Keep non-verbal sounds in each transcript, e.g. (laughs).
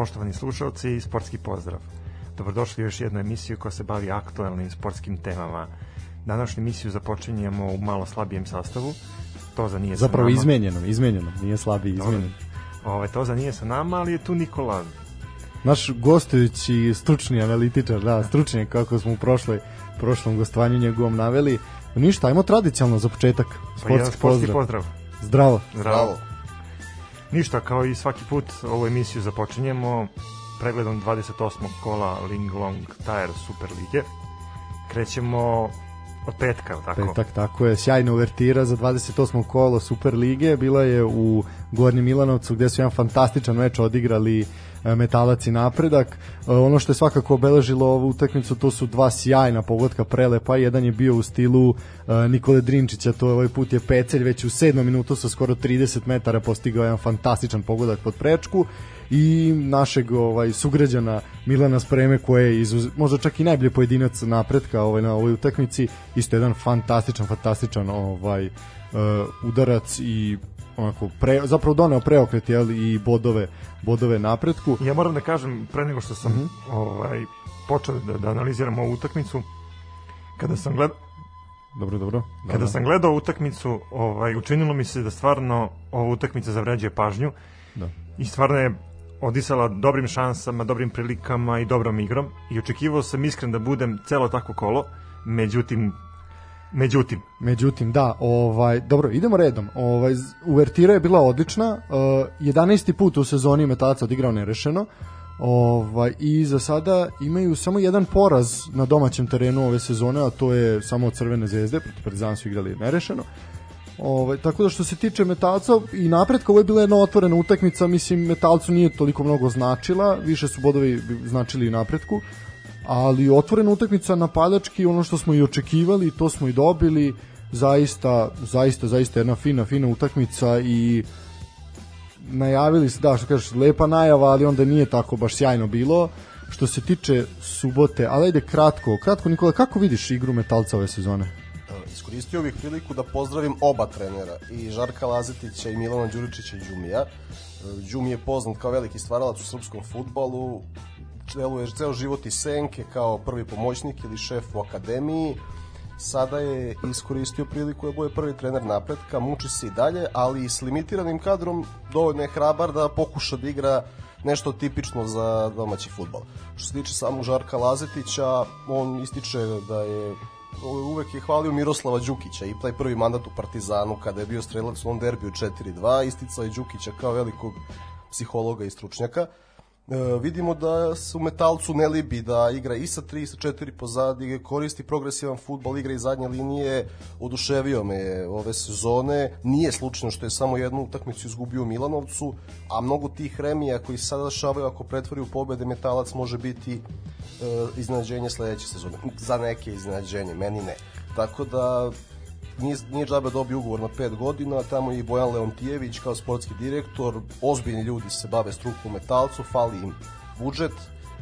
Poštovani slušalci, sportski pozdrav. Dobrodošli u još jednu emisiju koja se bavi aktuelnim sportskim temama. Današnju emisiju započinjemo u malo slabijem sastavu. Toza nije Zapravo sa nama. izmenjenom, izmenjenom, nije slabiji, izmenjen. Ove, Toza nije sa nama, ali je tu Nikola. Naš gostujući stručni analitičar, da, stručnjak kako smo u prošloj, prošlom gostovanju njegovom naveli. Ništa, ajmo tradicionalno za početak. Pa jedan Sportski sportski pozdrav. pozdrav. Zdravo. Zdravo. Ništa, kao i svaki put ovu emisiju započinjemo pregledom 28. kola Linglong Tire Super Lige. Krećemo od petka, tako? Petak, tako je, sjajna uvertira za 28. kolo Super Lige, bila je u Gornjem Milanovcu gde su jedan fantastičan meč odigrali e, Metalac i Napredak. E, Ono što je svakako obeležilo ovu utakmicu to su dva sjajna pogotka prelepa, jedan je bio u stilu e, Nikole Drinčića, to je ovaj put je Pecelj već u 7. minutu sa skoro 30 metara postigao jedan fantastičan pogodak pod prečku i našeg ovaj sugrađana Milana Spreme koji je izuz, možda čak i najbolji pojedinac napretka ovaj na ovoj utakmici isto jedan fantastičan fantastičan ovaj uh, udarac i onako pre, zapravo doneo preokret jel, i bodove bodove napretku Ja moram da kažem, pre nego što sam Mhm. ovaj, počeo da, da analiziram ovu utakmicu, kada sam gledao dobro dobro da, Kada da. sam gledao utakmicu, ovaj učinilo mi se da stvarno ova utakmica zavređuje pažnju. Da. I stvarno je odisala dobrim šansama, dobrim prilikama i dobrom igrom i očekivao sam iskren da budem celo tako kolo. Međutim međutim Međutim, da, ovaj, dobro, idemo redom. Ovaj, uvertira je bila odlična, uh, 11. put u sezoni Metalac odigrao nerešeno, ovaj, i za sada imaju samo jedan poraz na domaćem terenu ove sezone, a to je samo od Crvene zvezde, protiv Partizana su igrali nerešeno. Ovaj, tako da što se tiče Metalca i napretka, ovo je bila jedna otvorena utakmica, mislim Metalcu nije toliko mnogo značila, više su bodovi značili i napretku, ali otvorena utakmica napadački, ono što smo i očekivali, to smo i dobili, zaista, zaista, zaista jedna fina, fina utakmica i najavili se, da, što kažeš, lepa najava, ali onda nije tako baš sjajno bilo. Što se tiče subote, ali ajde kratko, kratko Nikola, kako vidiš igru Metalca ove sezone? Iskoristio bih priliku da pozdravim oba trenera, i Žarka Lazetića i Milana Đuričića i Đumija. E, Đumi je poznat kao veliki stvaralac u srpskom futbolu, deluje ceo život iz Senke kao prvi pomoćnik ili šef u akademiji. Sada je iskoristio priliku da bude prvi trener napretka, muči se i dalje, ali s limitiranim kadrom dovoljno je hrabar da pokuša da igra nešto tipično za domaći futbol. Što se tiče samog Žarka Lazetića, on ističe da je uvek je hvalio Miroslava Đukića i taj prvi mandat u Partizanu kada je bio strelac u onom derbiju 4-2, isticao je Đukića kao velikog psihologa i stručnjaka. E, vidimo da se u Metalcu ne libi da igra i sa 3 i sa 4 pozadi, koristi progresivan futbol, igra iz zadnje linije, oduševio me ove sezone. Nije slučajno što je samo jednu utakmicu izgubio Milanovcu, a mnogo tih remija koji se sada dešavaju ako pretvori u pobede Metalac može biti e, iznenađenje sledeće sezone. (laughs) Za neke iznenađenje, meni ne. Tako da nije, nije džabe dobio ugovor na 5 godina, tamo je i Bojan Leontijević kao sportski direktor, ozbiljni ljudi se bave struku u metalcu, fali im budžet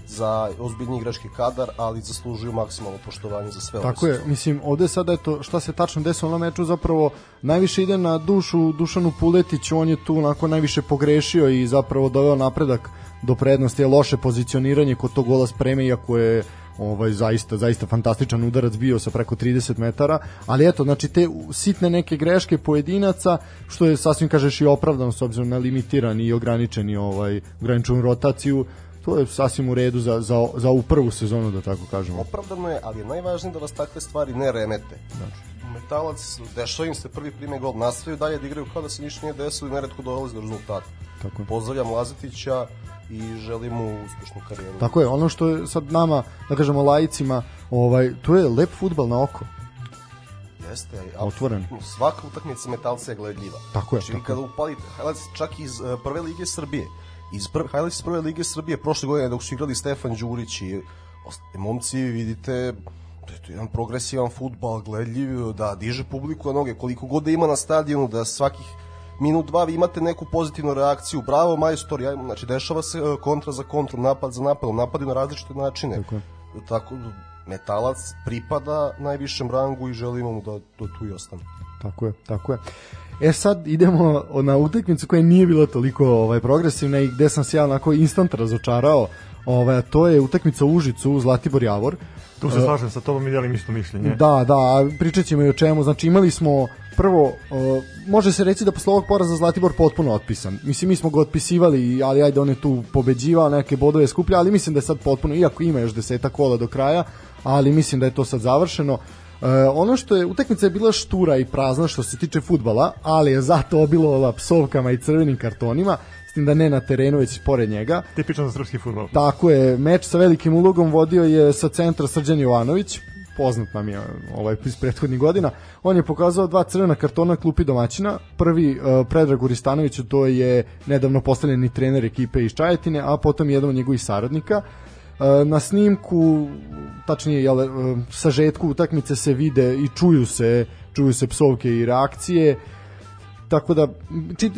za ozbiljni igrački kadar, ali zaslužuju maksimalno poštovanje za sve Tako je, mislim, ovde sada eto, šta se tačno desilo na meču, zapravo najviše ide na dušu Dušanu Puletiću, on je tu onako najviše pogrešio i zapravo doveo napredak do prednosti, je loše pozicioniranje kod tog gola spreme, iako je ovaj zaista zaista fantastičan udarac bio sa preko 30 metara, ali eto znači te sitne neke greške pojedinaca što je sasvim kažeš i opravdano s obzirom na limitiran i ograničeni ovaj ograničenu rotaciju to je sasvim u redu za, za, za ovu prvu sezonu da tako kažemo. Opravdano je, ali je najvažnije da vas takve stvari ne remete. Metalac, dešava im se prvi prime gol, nastavaju dalje da igraju kao da se ništa nije desilo i neretko dolazi do rezultata. Tako je. Pozdravljam Lazetića i želim mu uspešnu karijeru. Tako je, ono što je sad nama, da kažemo lajicima, ovaj, to je lep futbal na oko. Jeste, a Otvoren. Svaka utakmica metalca je gledljiva. Tako je, Znači, tako kada upalite čak iz uh, prve lige Srbije, iz prve highlights iz prve lige Srbije prošle godine dok su igrali Stefan Đurić i ostali momci, vidite da je to jedan progresivan futbal, gledljiv, da diže publiku na noge, koliko god da ima na stadionu, da svakih minut dva vi imate neku pozitivnu reakciju, bravo majstor, ja, znači dešava se e, kontra za kontra, napad za napadom, napadi na različite načine. Tako je. Tako, metalac pripada najvišem rangu i želimo mu da, da tu i ostane. Tako je, tako je. E sad idemo na utakmicu koja nije bila toliko ovaj progresivna i gde sam se ja onako instant razočarao. Ovaj, to je utakmica u Užicu Zlatibor Javor. Tu se slažem sa tobom i delim isto mišljenje. Da, da, pričat ćemo i o čemu. Znači imali smo prvo, uh, može se reći da posle ovog poraza Zlatibor potpuno otpisan. Mislim, mi smo ga otpisivali, ali ajde, on je tu pobeđivao, neke bodove skuplja, ali mislim da je sad potpuno, iako ima još deseta kola do kraja, ali mislim da je to sad završeno. E, ono što je, utakmica je bila štura i prazna što se tiče futbala, ali je zato obilovala psovkama i crvenim kartonima, s tim da ne na terenu, već pored njega. Tipično za srpski futbol. Tako je, meč sa velikim ulogom vodio je sa centra Srđan Jovanović, poznat nam je ovaj iz prethodnih godina. On je pokazao dva crvena kartona klupi domaćina. Prvi uh, Predrag Uristanović, to je nedavno postavljeni trener ekipe iz Čajetine, a potom jedan od njegovih saradnika. Uh, na snimku, tačnije jel, uh, sažetku utakmice se vide i čuju se čuju se psovke i reakcije. Tako da čit,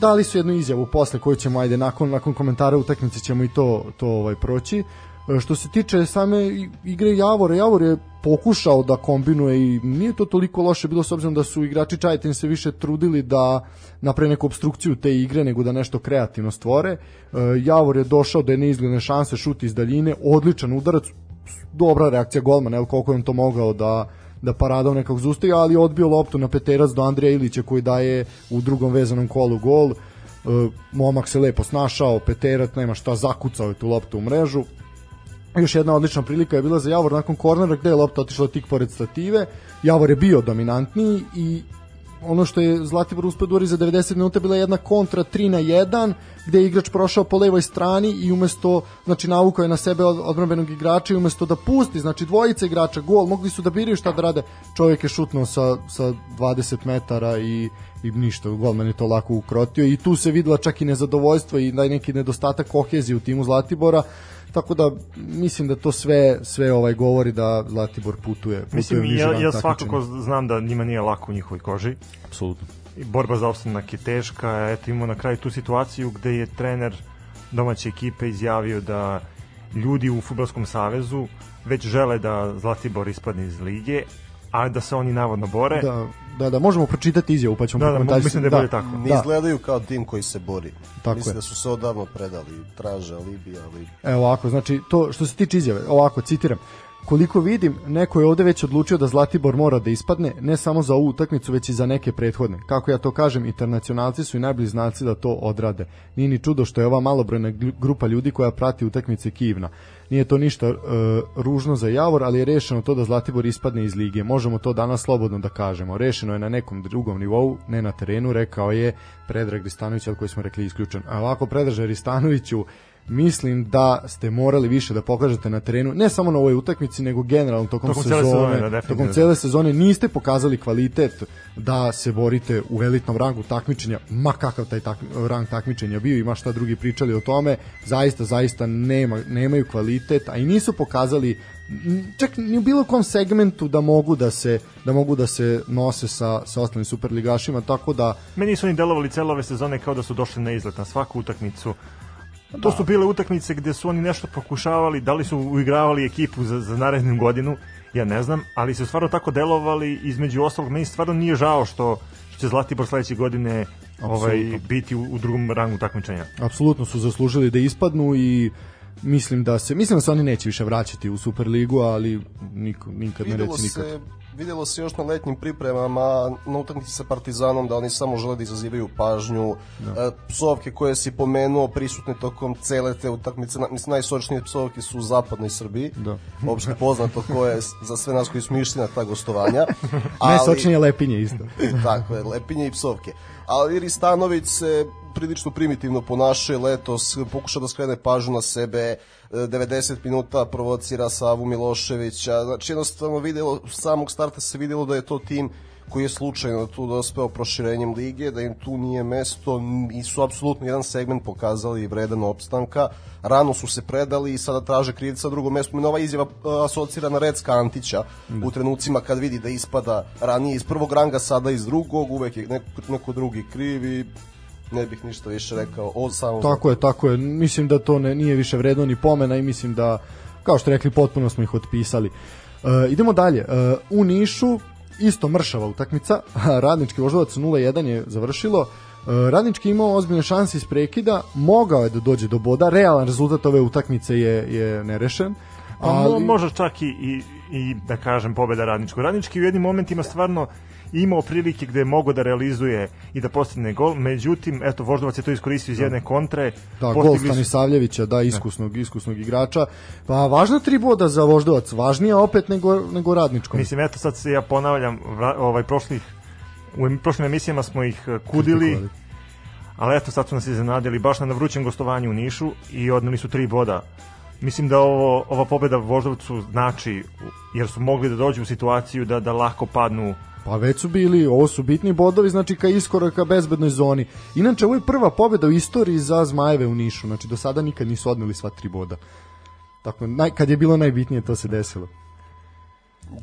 dali su jednu izjavu posle koju ćemo ajde nakon nakon komentara utakmice ćemo i to to ovaj proći. Što se tiče same igre Javora, Javor je pokušao da kombinuje i nije to toliko loše bilo s obzirom da su igrači Čajetin se više trudili da naprave neku obstrukciju te igre nego da nešto kreativno stvore. Javor je došao da je neizgledne šanse, šut iz daljine, odličan udarac, dobra reakcija golmana, el koliko je on to mogao da da paradao nekog zustaja, ali odbio loptu na peterac do Andrija Ilića koji daje u drugom vezanom kolu gol. momak se lepo snašao, peterac nema šta, zakucao je tu loptu u mrežu još jedna odlična prilika je bila za Javor nakon kornera gde je lopta otišla tik pored stative. Javor je bio dominantniji i ono što je Zlatibor uspeo da za 90 minuta bila jedna kontra 3 na 1 gde je igrač prošao po levoj strani i umesto znači navukao je na sebe od, odbrambenog igrača i umesto da pusti znači dvojica igrača gol mogli su da biraju šta da rade. Čovjek je šutnuo sa, sa 20 metara i i ništa, golman je to lako ukrotio i tu se videla čak i nezadovoljstvo i neki nedostatak kohezije u timu Zlatibora tako da mislim da to sve sve ovaj govori da Zlatibor putuje, putuje mislim ja, ja svakako znam da njima nije lako u njihovoj koži. Apsolutno. I borba za opstanak je teška eto imamo na kraju tu situaciju gde je trener domaće ekipe izjavio da ljudi u fudbalskom savezu već žele da Zlatibor ispadne iz lige a da se oni navodno bore. Da, da, da možemo pročitati izjavu pa ćemo da, da, mislim da je bolje tako. Ne da. izgledaju kao tim koji se bori. Tako mislim je. da su se odavno predali, traže alibi, ali... Evo ovako, znači, to što se tiče izjave, ovako, citiram, Koliko vidim, neko je ovde već odlučio da Zlatibor mora da ispadne, ne samo za ovu utakmicu, već i za neke prethodne. Kako ja to kažem, internacionalci su i najbolji znaci da to odrade. Nije ni čudo što je ova malobrojna grupa ljudi koja prati utakmice Kivna. Nije to ništa e, ružno za Javor, ali je rešeno to da Zlatibor ispadne iz lige. Možemo to danas slobodno da kažemo. Rešeno je na nekom drugom nivou, ne na terenu, rekao je Predrag Ristanović, od koji smo rekli isključen. A ovako Predraže Ristanoviću, mislim da ste morali više da pokažete na terenu, ne samo na ovoj utakmici, nego generalno tokom, tokom sezone, sezone da, tokom cele sezone niste pokazali kvalitet da se borite u elitnom rangu takmičenja, ma kakav taj tak, rang takmičenja bio, ima šta drugi pričali o tome, zaista, zaista nema, nemaju kvalitet, a i nisu pokazali čak ni u bilo kom segmentu da mogu da se da mogu da se nose sa sa ostalim superligašima tako da meni su oni delovali cele ove sezone kao da su došli na izlet na svaku utakmicu To su bile utakmice gde su oni nešto pokušavali, da li su uigravali ekipu za, za narednu godinu, ja ne znam, ali su stvarno tako delovali, između ostalog, meni stvarno nije žao što, što će Zlatibor sledeće godine ovaj, biti u, u drugom rangu takmičenja. Apsolutno su zaslužili da ispadnu i mislim da se mislim da se oni neće više vraćati u Superligu, ali niko nikad ne reći nikad. Se videlo se još na letnjim pripremama na utakmici sa Partizanom da oni samo žele da izazivaju pažnju. Da. E, psovke koje si pomenuo prisutne tokom cele te utakmice. Mislim najsočnije psovke su u zapadnoj Srbiji. Da. opšte poznato ko je za sve nas koji smo išli na ta gostovanja. (laughs) Ali, najsočnije lepinje isto. (laughs) Tako je lepinje i psovke. Ali Iri Stanović se prilično primitivno ponašao letos, pokuša da skrene pažnju na sebe, 90 minuta provocira Savu Miloševića, znači jednostavno videlo, samog starta se videlo da je to tim koji je slučajno tu dospeo proširenjem lige, da im tu nije mesto, nisu apsolutno jedan segment pokazali vredan opstanka, rano su se predali i sada traže krivca drugo mesto. Mene ova izjava asocira na Recka Antića mm. u trenucima kad vidi da ispada ranije iz prvog ranga, sada iz drugog, uvek je neko, neko drugi kriv i ne bih ništa više rekao o samom Tako je, tako je. Mislim da to ne, nije više vredno ni pomena i mislim da kao što rekli potpuno smo ih otpisali. Uh, idemo dalje. Uh, u Nišu isto mršava utakmica. (laughs) Radnički voždovac 0-1 je završilo. Uh, Radnički imao ozbiljne šanse iz prekida, mogao je da dođe do boda. Realan rezultat ove utakmice je je nerešen. Pa ali... može čak i, i, i da kažem pobeda Radničkog. Radnički u jednim momentima stvarno imao prilike gde je mogo da realizuje i da postigne gol, međutim, eto, Voždovac je to iskoristio iz da. jedne kontre. Da, gol Stanisavljevića, da, iskusnog, iskusnog igrača. Pa važna tri boda za Voždovac, važnija opet nego, nego radničkom. Mislim, eto sad se ja ponavljam, ovaj, prošlih, u prošlim emisijama smo ih eh, kudili, ali eto sad su nas iznenadili baš na vrućem gostovanju u Nišu i odneli su tri boda mislim da ovo, ova pobeda Voždovcu znači jer su mogli da dođu u situaciju da da lako padnu Pa već su bili, ovo su bitni bodovi, znači ka iskoraka bezbednoj zoni. Inače, ovo je prva pobeda u istoriji za Zmajeve u Nišu, znači do sada nikad nisu odneli sva tri boda. Tako, naj, kad je bilo najbitnije, to se desilo.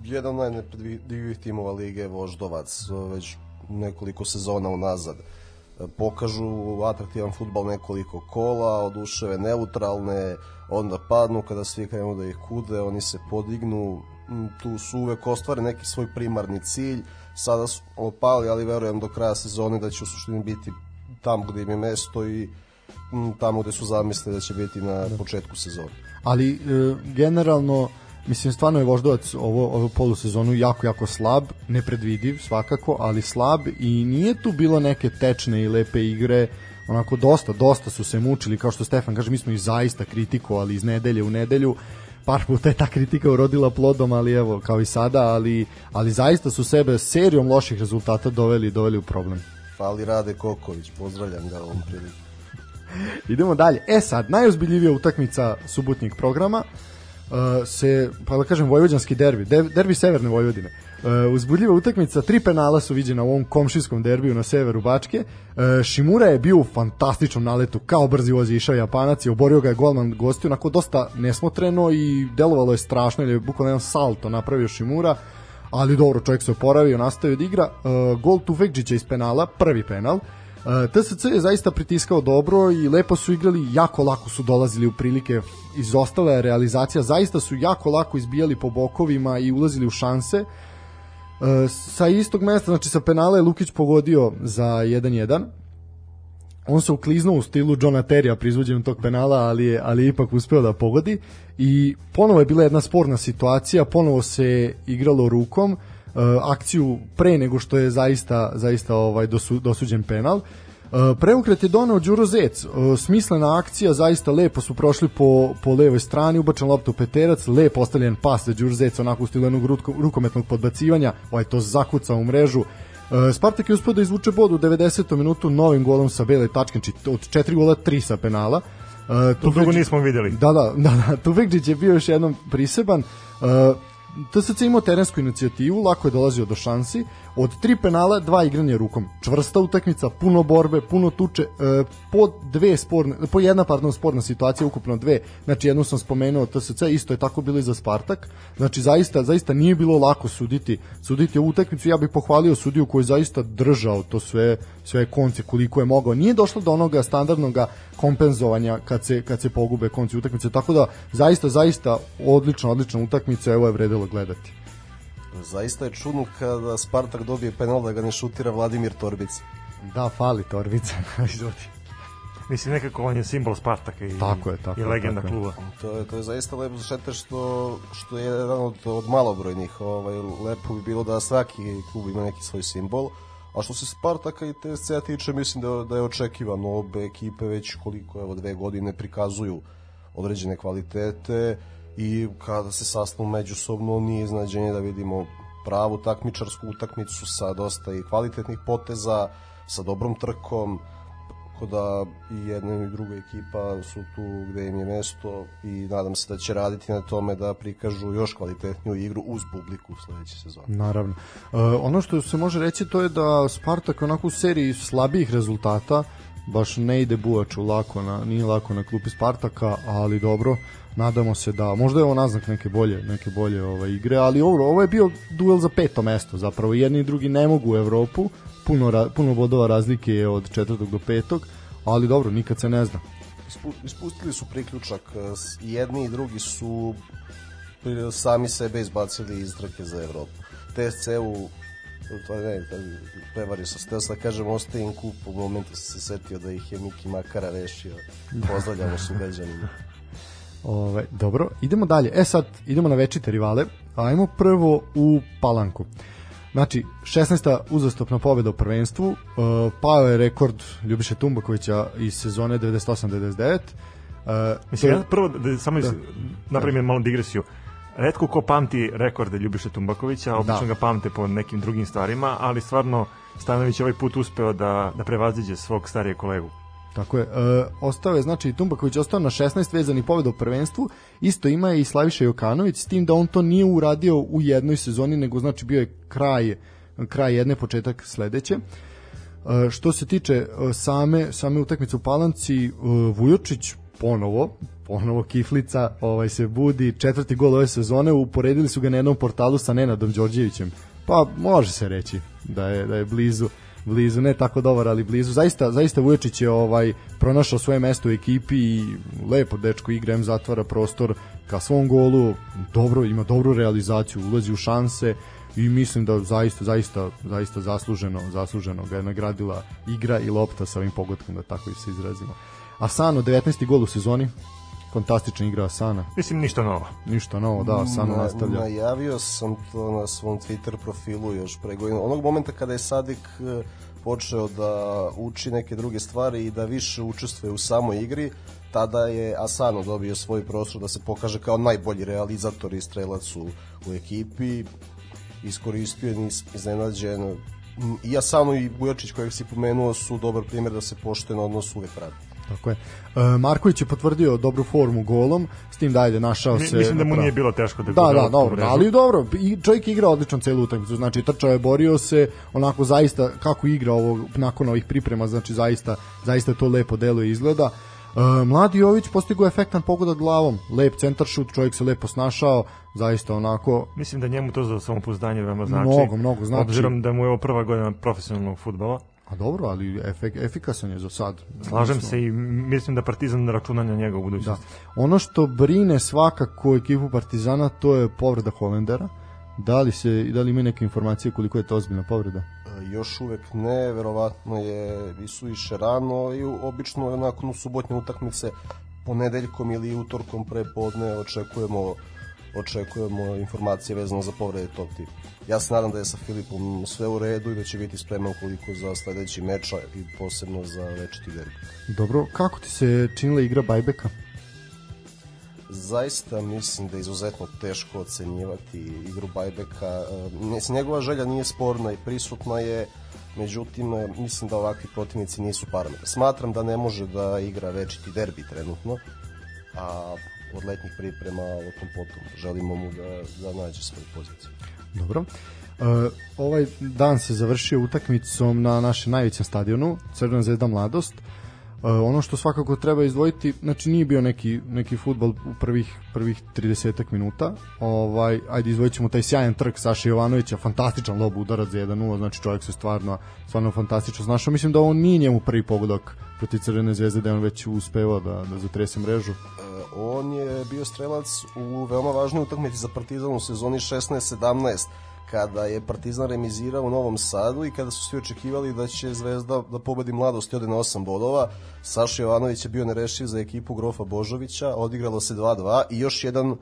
Jedan najnepredvidivih timova Lige Voždovac, već nekoliko sezona unazad pokažu atraktivan futbal nekoliko kola, oduševe neutralne, onda padnu kada svi krenu da ih kude, oni se podignu, tu su uvek ostvare neki svoj primarni cilj, sada su opali, ali verujem do kraja sezone da će u suštini biti tamo gde im je mesto i tamo gde su zamislili da će biti na da. početku sezone. Ali e, generalno mislim stvarno je Voždovac ovo ovo polusezonu jako jako slab, nepredvidiv svakako, ali slab i nije tu bilo neke tečne i lepe igre onako dosta, dosta su se mučili, kao što Stefan kaže, mi smo ih zaista kritikovali iz nedelje u nedelju, par puta je ta kritika urodila plodom, ali evo, kao i sada, ali, ali zaista su sebe serijom loših rezultata doveli, doveli u problem. Fali Rade Koković, pozdravljam ga ovom priliku. (laughs) Idemo dalje. E sad, najozbiljivija utakmica subotnjeg programa se, pa da kažem, vojvođanski derbi, derbi severne Vojvodine. Uh, uzbudljiva utakmica, tri penala su viđena u ovom komšinskom derbiju na severu Bačke. Uh, Šimura je bio u fantastičnom naletu, kao brzi vozi išao Japanac i oborio ga je golman gostiju, onako dosta nesmotreno i delovalo je strašno, jer je bukvalno jedan salto napravio Šimura, ali dobro, čovjek se oporavio, nastavio da igra. Uh, gol Tufekđića iz penala, prvi penal. Uh, TSC je zaista pritiskao dobro i lepo su igrali, jako lako su dolazili u prilike, izostala je realizacija, zaista su jako lako izbijali po bokovima i ulazili u šanse. E, sa istog mesta, znači sa penala je Lukić pogodio za 1-1. On se ukliznuo u stilu Johna Terija pri izvođenju tog penala, ali je, ali je ipak uspeo da pogodi. I ponovo je bila jedna sporna situacija, ponovo se igralo rukom, uh, akciju pre nego što je zaista zaista ovaj dosu, dosuđen penal. E, preokret je donao Đuro Zec, e, smislena akcija, zaista lepo su prošli po, po levoj strani, ubačen loptu peterac, lepo ostavljen pas za Đuro Zec, onako u stilu jednog rukometnog podbacivanja, ovaj to zakuca u mrežu. Spartak je uspio da izvuče bod u 90. minutu novim golom sa bele tačke, znači od četiri gola tri sa penala. Uh, to dugo nismo videli. Da, da, da, da (laughs) Tuvekđić je bio još jednom priseban. Uh, TSC imao terensku inicijativu, lako je dolazio do šansi, od tri penala, dva igranja rukom. Čvrsta utakmica, puno borbe, puno tuče, e, po dve sporne, po jedna pardon sporna situacija, ukupno dve. Znači jednu sam spomenuo TSC, isto je tako bilo i za Spartak. Znači zaista zaista nije bilo lako suditi, suditi ovu utakmicu. Ja bih pohvalio sudiju koji zaista držao to sve sve konce koliko je mogao. Nije došlo do onoga standardnog kompenzovanja kad se kad se pogube konci utakmice. Tako da zaista zaista odlična odlična utakmica, evo je vredelo gledati. Zaista je čudno kada Spartak dobije penal da ga ne šutira Vladimir Torbica. Da, fali Torbica. (laughs) Izvodi. Mislim, nekako on je simbol Spartaka i, tako je, tako i legenda tako kluba. To je, to je zaista lepo zašete što, što je jedan od, od malobrojnih. Ovaj, lepo bi bilo da svaki klub ima neki svoj simbol. A što se Spartaka i TSC-a tiče, mislim da, da je očekivano obe ekipe već koliko evo dve godine prikazuju određene kvalitete i kada se sastanu međusobno nije iznađenje da vidimo pravu takmičarsku utakmicu sa dosta i kvalitetnih poteza, sa dobrom trkom. tako da i jedna i druga ekipa su tu gde im je mesto i nadam se da će raditi na tome da prikažu još kvalitetniju igru uz publiku u sledeće sezone. Naravno. E, ono što se može reći to je da Spartak onako u seriji slabijih rezultata baš ne ide Bujaču lako na, nije lako na klupi Spartaka, ali dobro, nadamo se da, možda je ovo naznak neke bolje, neke bolje ovaj, igre, ali ovo, ovo je bio duel za peto mesto, zapravo jedni i drugi ne mogu u Evropu, puno, puno bodova razlike je od četvrtog do petog, ali dobro, nikad se ne zna. Ispustili su priključak, i jedni i drugi su sami sebe izbacili iz trke za Evropu. TSC-u to ne, prevario sam se, da kažem ostajem kup, u momentu sam se setio da ih je Miki Makara rešio. Pozdravljamo su Ove, dobro, idemo dalje. E sad, idemo na večite rivale. Ajmo prvo u Palanku. Znači, 16. uzastopna pobeda u prvenstvu, uh, pao je rekord Ljubiše Tumbakovića iz sezone 98-99. Uh, Mislim, ja prvo, da, samo da. napravim da. malo digresiju. Redko ko pamti rekorde Ljubiše Tumbakovića, obično da. ga pamte po nekim drugim stvarima, ali stvarno Stanović ovaj put uspeo da, da prevaziđe svog starije kolegu. Tako je. E, ostao je, znači, Tumbaković ostao na 16 vezanih pobjeda u prvenstvu. Isto ima i Slaviša Jokanović, s tim da on to nije uradio u jednoj sezoni, nego znači bio je kraj, kraj jedne, početak sledeće. E, što se tiče e, same, same utakmice u Palanci, e, Vujočić ponovo, ponovo Kiflica ovaj se budi, četvrti gol ove sezone, uporedili su ga na jednom portalu sa Nenadom Đorđevićem. Pa može se reći da je da je blizu blizu, ne tako dobar, ali blizu. Zaista, zaista Vuječić je ovaj pronašao svoje mesto u ekipi i lepo dečko igra, zatvara prostor ka svom golu, dobro, ima dobru realizaciju, ulazi u šanse i mislim da zaista, zaista, zaista zasluženo, zasluženo ga je nagradila igra i lopta sa ovim pogodkom, da tako i se izrazimo. Asano, 19. gol u sezoni, fantastična igra Asana. Mislim, ništa novo. Ništa novo, da, Asano na, nastavlja. Najavio sam to na svom Twitter profilu još pre godina. Onog momenta kada je Sadik e, počeo da uči neke druge stvari i da više učestvuje u samoj igri, tada je Asano dobio svoj prostor da se pokaže kao najbolji realizator i strelac u, u ekipi. Iskoristio je nis iznenađen. I Asano i Bujačić kojeg si pomenuo su dobar primjer da se pošteno odnos uvek pravi. Tako je. E, Marković je potvrdio dobru formu golom, s tim da ajde našao se. Mislim da mu nije bilo teško da Da, da, dobro, ali dobro, i čovjek igra odlično celu utakmicu, znači trčao je, borio se, onako zaista kako igra ovo nakon ovih priprema, znači zaista zaista to lepo deluje i izgleda. E, Mladi Jović postigao efektan pogodak glavom, lep centar šut, čovjek se lepo snašao, zaista onako... Mislim da njemu to za samopouzdanje veoma znači. Mnogo, mnogo znači. Obzirom da mu je ovo prva godina profesionalnog futbala. A dobro, ali efek, efikasan je za sad. Slažem se i mislim da Partizan računa na njega u budućnosti. Da. Ono što brine svakako ekipu Partizana, to je povreda Holendera. Da li, se, da li ima neke informacije koliko je to ozbiljna povreda? E, još uvek ne, verovatno je i suviše rano i obično nakon subotnje utakmice ponedeljkom ili utorkom pre podne očekujemo očekujemo informacije vezano za povrede tog tipa. Ja se nadam da je sa Filipom sve u redu i da će biti spreman koliko za sledeći meč i posebno za večiti derbi. Dobro, kako ti se činila igra Bajbeka? Zaista mislim da je izuzetno teško ocenjivati igru Bajbeka. Njegova želja nije sporna i prisutna je, međutim mislim da ovakvi protivnici nisu parametri. Smatram da ne može da igra večiti derbi trenutno, a od letnjih priprema o tom potom. Želimo mu da, da nađe svoju poziciju. Dobro. Uh, ovaj dan se završio utakmicom na našem najvećem stadionu, Crvena zvezda Mladost. Ono što svakako treba izdvojiti, znači nije bio neki neki fudbal u prvih prvih 30 minuta. Ovaj ajde izdvojićemo taj sjajan trk Saše Jovanovića, fantastičan lob udarac za 1:0, znači čovjek se stvarno stvarno fantastično snašao. Mislim da on nije njemu prvi pogodak protiv Crvene zvezde da on već uspevao da da zatrese mrežu. Uh, on je bio strelac u veoma važnoj utakmici za Partizan u sezoni 16-17 kada je Partizan remizirao u Novom Sadu i kada su svi očekivali da će Zvezda da pobedi mladost i ode na 8 bodova, Saša Jovanović je bio nerešiv za ekipu Grofa Božovića, odigralo se 2-2 i još jedan uh,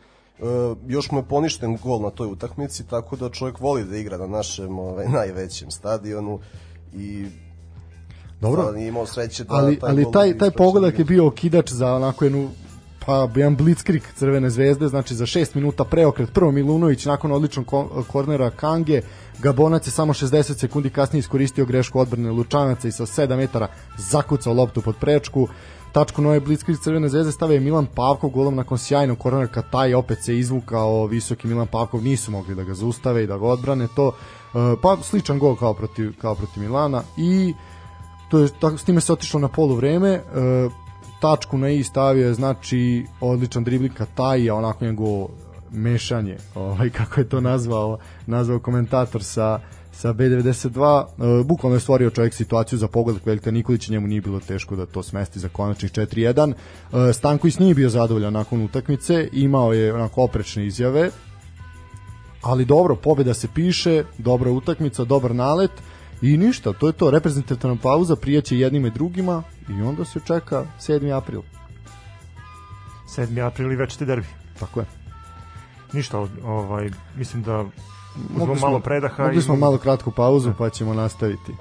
još mu je poništen gol na toj utakmici, tako da čovjek voli da igra na našem ovaj, najvećem stadionu i Dobro. Da, imao sreće da ali, taj ali taj, taj pogodak je bio okidač za onako jednu pa jedan blitzkrieg Crvene zvezde, znači za 6 minuta preokret, prvo Milunović nakon odličnog kornera Kange, Gabonac je samo 60 sekundi kasnije iskoristio grešku odbrane Lučanaca i sa 7 metara zakucao loptu pod prečku. Tačku nove blitzkrieg Crvene zvezde stavio je Milan Pavkov golom nakon sjajnog kornera taj opet se izvukao. Visoki Milan Pavkov, nisu mogli da ga zaustave i da ga odbrane to. E, pa sličan gol kao protiv, kao protiv Milana i to je, tako, s time se otišlo na polu vreme, e, tačku na i stavio je znači odličan driblika taj onako njegovo mešanje, ovaj, kako je to nazvao, nazvao komentator sa sa B92, e, bukvalno je stvorio čovjek situaciju za pogled Veljka Nikolića, njemu nije bilo teško da to smesti za konačnih 4-1. E, Stanković nije bio zadovoljan nakon utakmice, imao je onako oprečne izjave, ali dobro, pobeda se piše, dobra utakmica, dobar nalet i ništa, to je to, reprezentativna pauza, prijeće jednima i drugima i onda se čeka 7. april. 7. april i večeti derbi. Tako je. Ništa, ovaj, mislim da smo malo predaha. Mogli smo i... malo kratku pauzu pa ćemo nastaviti.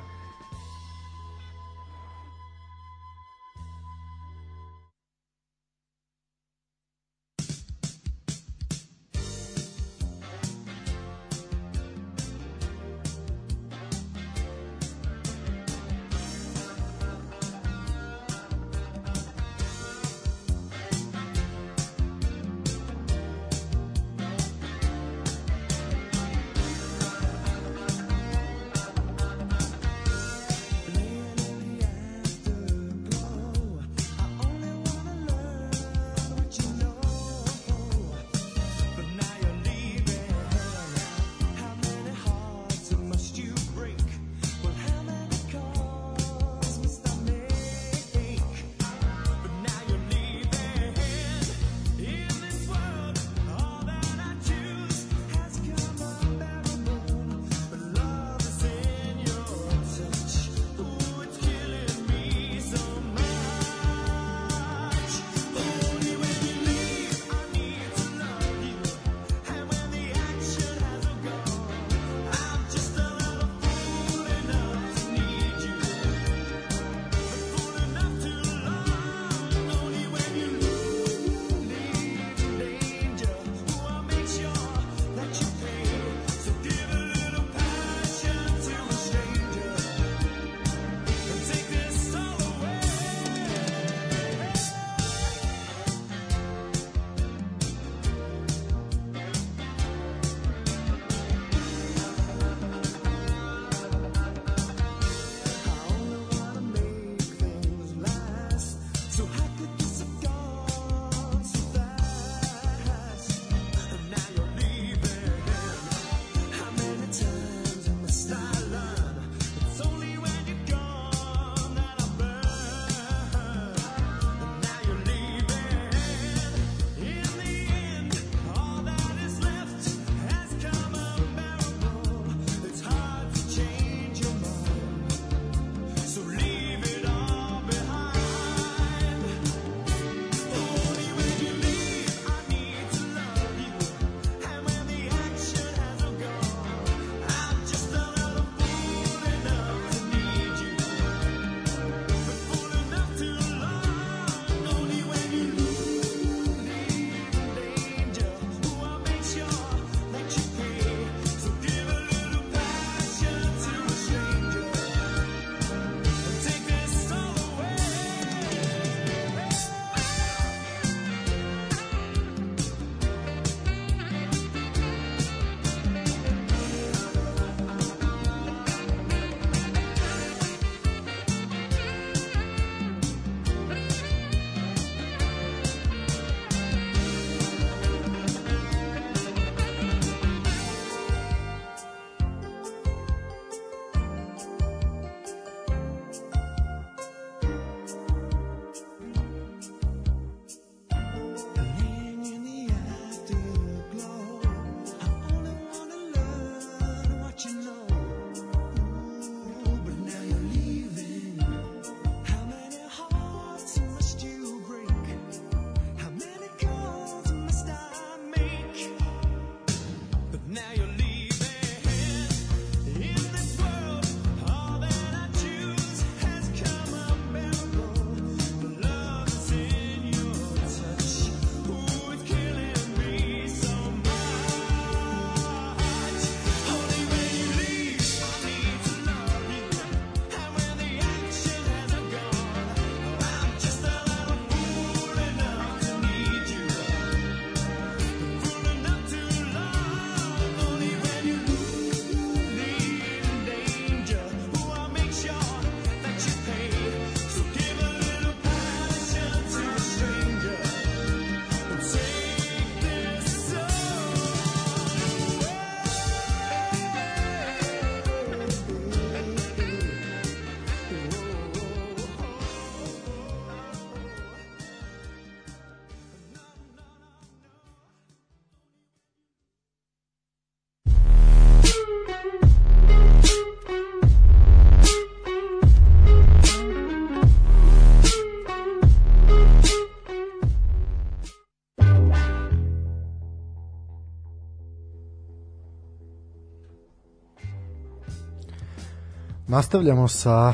Nastavljamo sa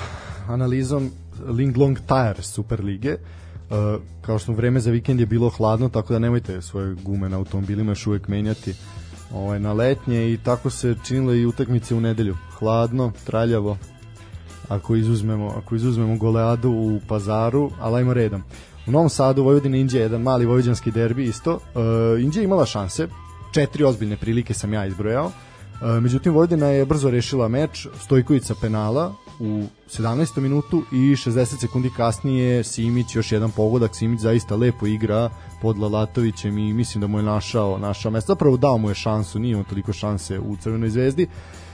analizom Linglong Tire Super lige. Uh, kao što vreme za vikend je bilo hladno, tako da nemojte svoje gume na automobilima još uvek menjati ovaj, na letnje i tako se činilo i utakmice u nedelju. Hladno, traljavo, ako izuzmemo, ako izuzmemo goleadu u pazaru, ali ajmo redom. U Novom Sadu Vojvodina Indija jedan mali vojvođanski derbi isto. Uh, Indija imala šanse, četiri ozbiljne prilike sam ja izbrojao. Uh, međutim Vojvodina je brzo rešila meč, Stojković sa penala u 17. minutu i 60 sekundi kasnije Simić još jedan pogodak, Simić zaista lepo igra pod Lalatovićem i mislim da mu je našao našao mesto, zapravo dao mu je šansu, nije imao toliko šanse u Crvenoj zvezdi. Uh,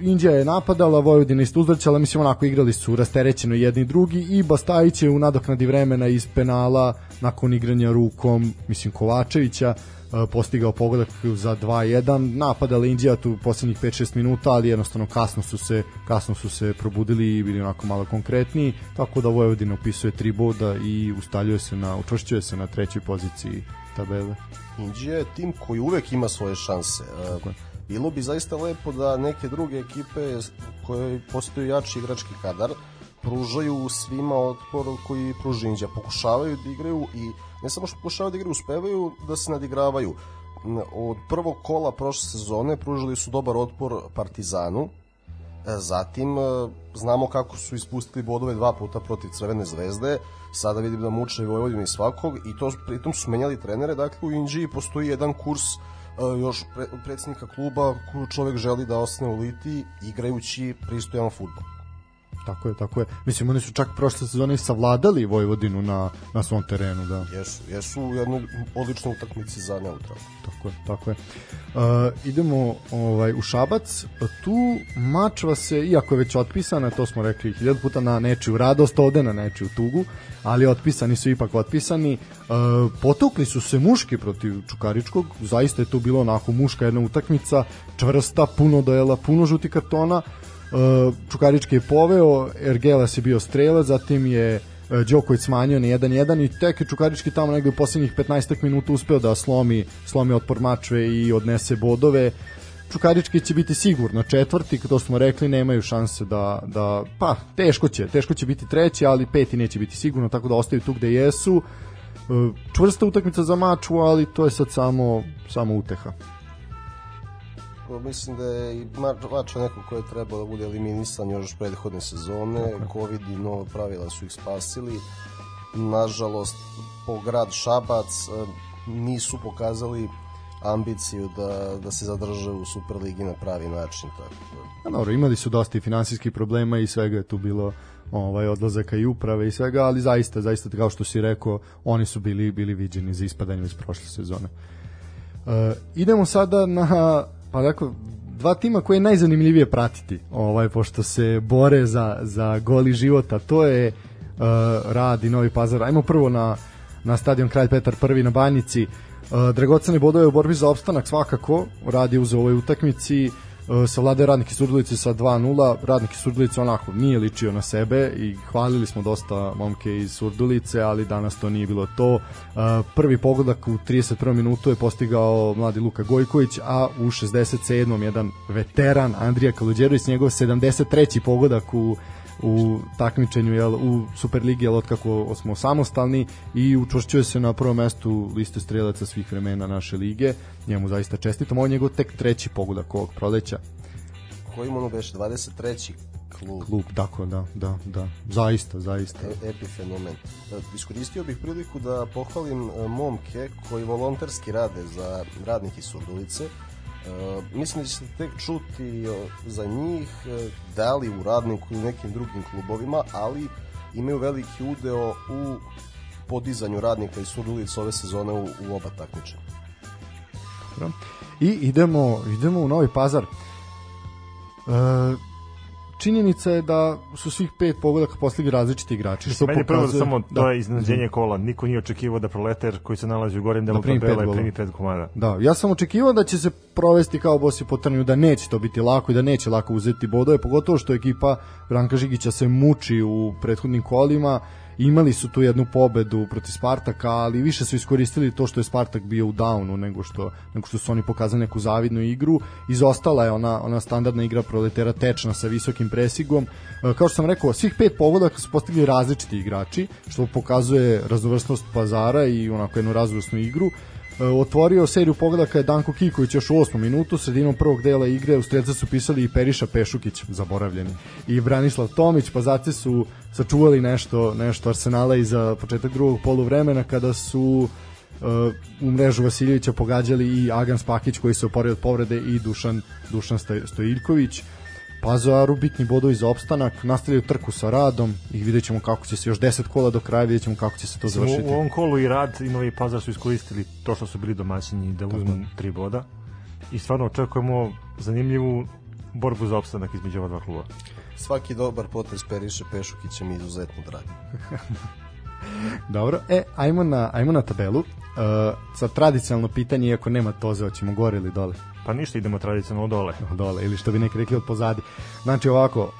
Indija je napadala, Vojvodina isto uzvrćala, mislim onako igrali su rasterećeno jedni drugi i Bastajić je u nadoknadi vremena iz penala nakon igranja rukom, mislim Kovačevića, uh, postigao pogodak za 2-1, napadala Indija tu poslednjih 5-6 minuta, ali jednostavno kasno su se kasno su se probudili i bili onako malo konkretniji, tako da Vojvodina upisuje tri boda i ustaljuje se na učvršćuje se na trećoj poziciji tabele. Indija je tim koji uvek ima svoje šanse. Tako je bilo bi zaista lepo da neke druge ekipe koje postoju jači igrački kadar pružaju svima otpor koji pruži Indija. Pokušavaju da igraju i ne samo što pokušavaju da igraju, uspevaju da se nadigravaju. Od prvog kola prošle sezone pružili su dobar otpor Partizanu, e, Zatim, e, znamo kako su ispustili bodove dva puta protiv Crvene zvezde, sada vidim da muče i Vojvodina i svakog, i to pritom su menjali trenere, dakle u Indiji postoji jedan kurs još pre, predsednika kluba čovek želi da ostane u Litiji igrajući pristojan futbol. Tako je, tako je. Mislim, oni su čak prošle sezone savladali Vojvodinu na, na svom terenu, da. Jesu, jesu u jednoj odličnoj utakmici za neutral. Tako je, tako je. Uh, idemo ovaj, u Šabac. Tu mačva se, iako je već otpisana, to smo rekli hiljad puta na nečiju radost, ode na nečiju tugu, ali otpisani su ipak otpisani. Uh, potukli su se muški protiv Čukaričkog, zaista je to bilo onako muška jedna utakmica, čvrsta, puno dojela, puno žuti kartona, Čukarički je poveo, Ergelas je bio strelac, zatim je uh, Đoković smanjio na 1-1 i tek je Čukarički tamo negde u poslednjih 15 minuta uspeo da slomi, slomi otpor mačve i odnese bodove. Čukarički će biti sigurno četvrti, to smo rekli, nemaju šanse da, da pa teško će, teško će biti treći, ali peti neće biti sigurno, tako da ostaju tu gde jesu. Uh, čvrsta utakmica za maču, ali to je sad samo, samo uteha mislim da je i Mača neko ko je trebao da bude eliminisan još prethodne sezone, Covid i nova pravila su ih spasili. Nažalost, po grad Šabac e, nisu pokazali ambiciju da, da se zadrže u Superligi na pravi način. Tako da. A dobro, imali su dosta i finansijskih problema i svega je tu bilo ovaj odlazaka i uprave i svega, ali zaista, zaista kao što si rekao, oni su bili bili viđeni za ispadanje iz prošle sezone. Uh, idemo sada na Pa dakle, dva tima koje je najzanimljivije pratiti, ovaj, pošto se bore za, za goli života, to je uh, Rad i Novi Pazar. Ajmo prvo na, na stadion Kralj Petar prvi na Banjici. Uh, dragocene bodove u borbi za opstanak svakako, Rad je uzeo ovoj utakmici, uh, E, savladaju radnike Surdulice sa 2-0, radnike Surdulice onako nije ličio na sebe i hvalili smo dosta momke iz Surdulice, ali danas to nije bilo to. E, prvi pogodak u 31. minutu je postigao mladi Luka Gojković, a u 67. jedan veteran Andrija Kaluđerović, njegov 73. pogodak u u takmičenju jel, u Superligi jel, otkako smo samostalni i učvršćuje se na prvom mestu liste strelaca svih vremena naše lige njemu zaista čestitam ovo je njegov tek treći pogodak ovog proleća koji mu ono beš 23 klub. Klub, tako, da, da, da. Zaista, zaista. E, epifenomen. E, iskoristio bih priliku da pohvalim e, momke koji volonterski rade za radnike Surdulice. Uh, mislim da ćete tek čuti za njih da li u radniku i nekim drugim klubovima, ali imaju veliki udeo u podizanju radnika i Surdulica ove sezone u, u oba takmičenja. I idemo, idemo u Novi Pazar. Uh, činjenica je da su svih pet pogodaka postigli različiti igrači. Što Meni prvo da samo da. to je iznenađenje kola. Niko nije očekivao da proleter koji se nalazi u gornjem delu da tabele primi pet komada. Da, ja sam očekivao da će se provesti kao bosi po trnju, da neće to biti lako i da neće lako uzeti bodove, pogotovo što ekipa Branka Žigića se muči u prethodnim kolima imali su tu jednu pobedu protiv Spartaka, ali više su iskoristili to što je Spartak bio u downu nego što, nego što su oni pokazali neku zavidnu igru. Izostala je ona, ona standardna igra proletera tečna sa visokim presigom. E, kao što sam rekao, svih pet pogodaka su postigli različiti igrači, što pokazuje raznovrsnost pazara i onako jednu raznovrsnu igru. Otvorio seriju pogodaka je Danko Kiković još u 8. minutu, sredinom prvog dela igre u strelca su pisali i Periša Pešukić, zaboravljeni, i Branislav Tomić, pa zatim su sačuvali nešto, nešto Arsenala i za početak drugog poluvremena kada su uh, u mrežu Vasiljevića pogađali i Agan Spakić koji se oporio od povrede i Dušan, Dušan Stojiljković. Pazoaru bitni bodovi za opstanak, nastavljaju trku sa radom i vidjet ćemo kako će se još 10 kola do kraja, vidjet ćemo kako će se to završiti. U, u ovom kolu i rad i Novi Pazar su iskoristili to što su bili domaćini da uzmu tri boda i stvarno očekujemo zanimljivu borbu za opstanak između ova dva kluba. Svaki dobar potez Periše Pešukića mi izuzetno dragi. (laughs) Dobro, e, ajmo na, ajmo na tabelu. Uh, sa tradicionalno pitanje, iako nema toze, hoćemo gore ili dole? Pa ništa, idemo tradicionalno dole. (laughs) Dole, ili što bi neki rekli od pozadi. Znači ovako,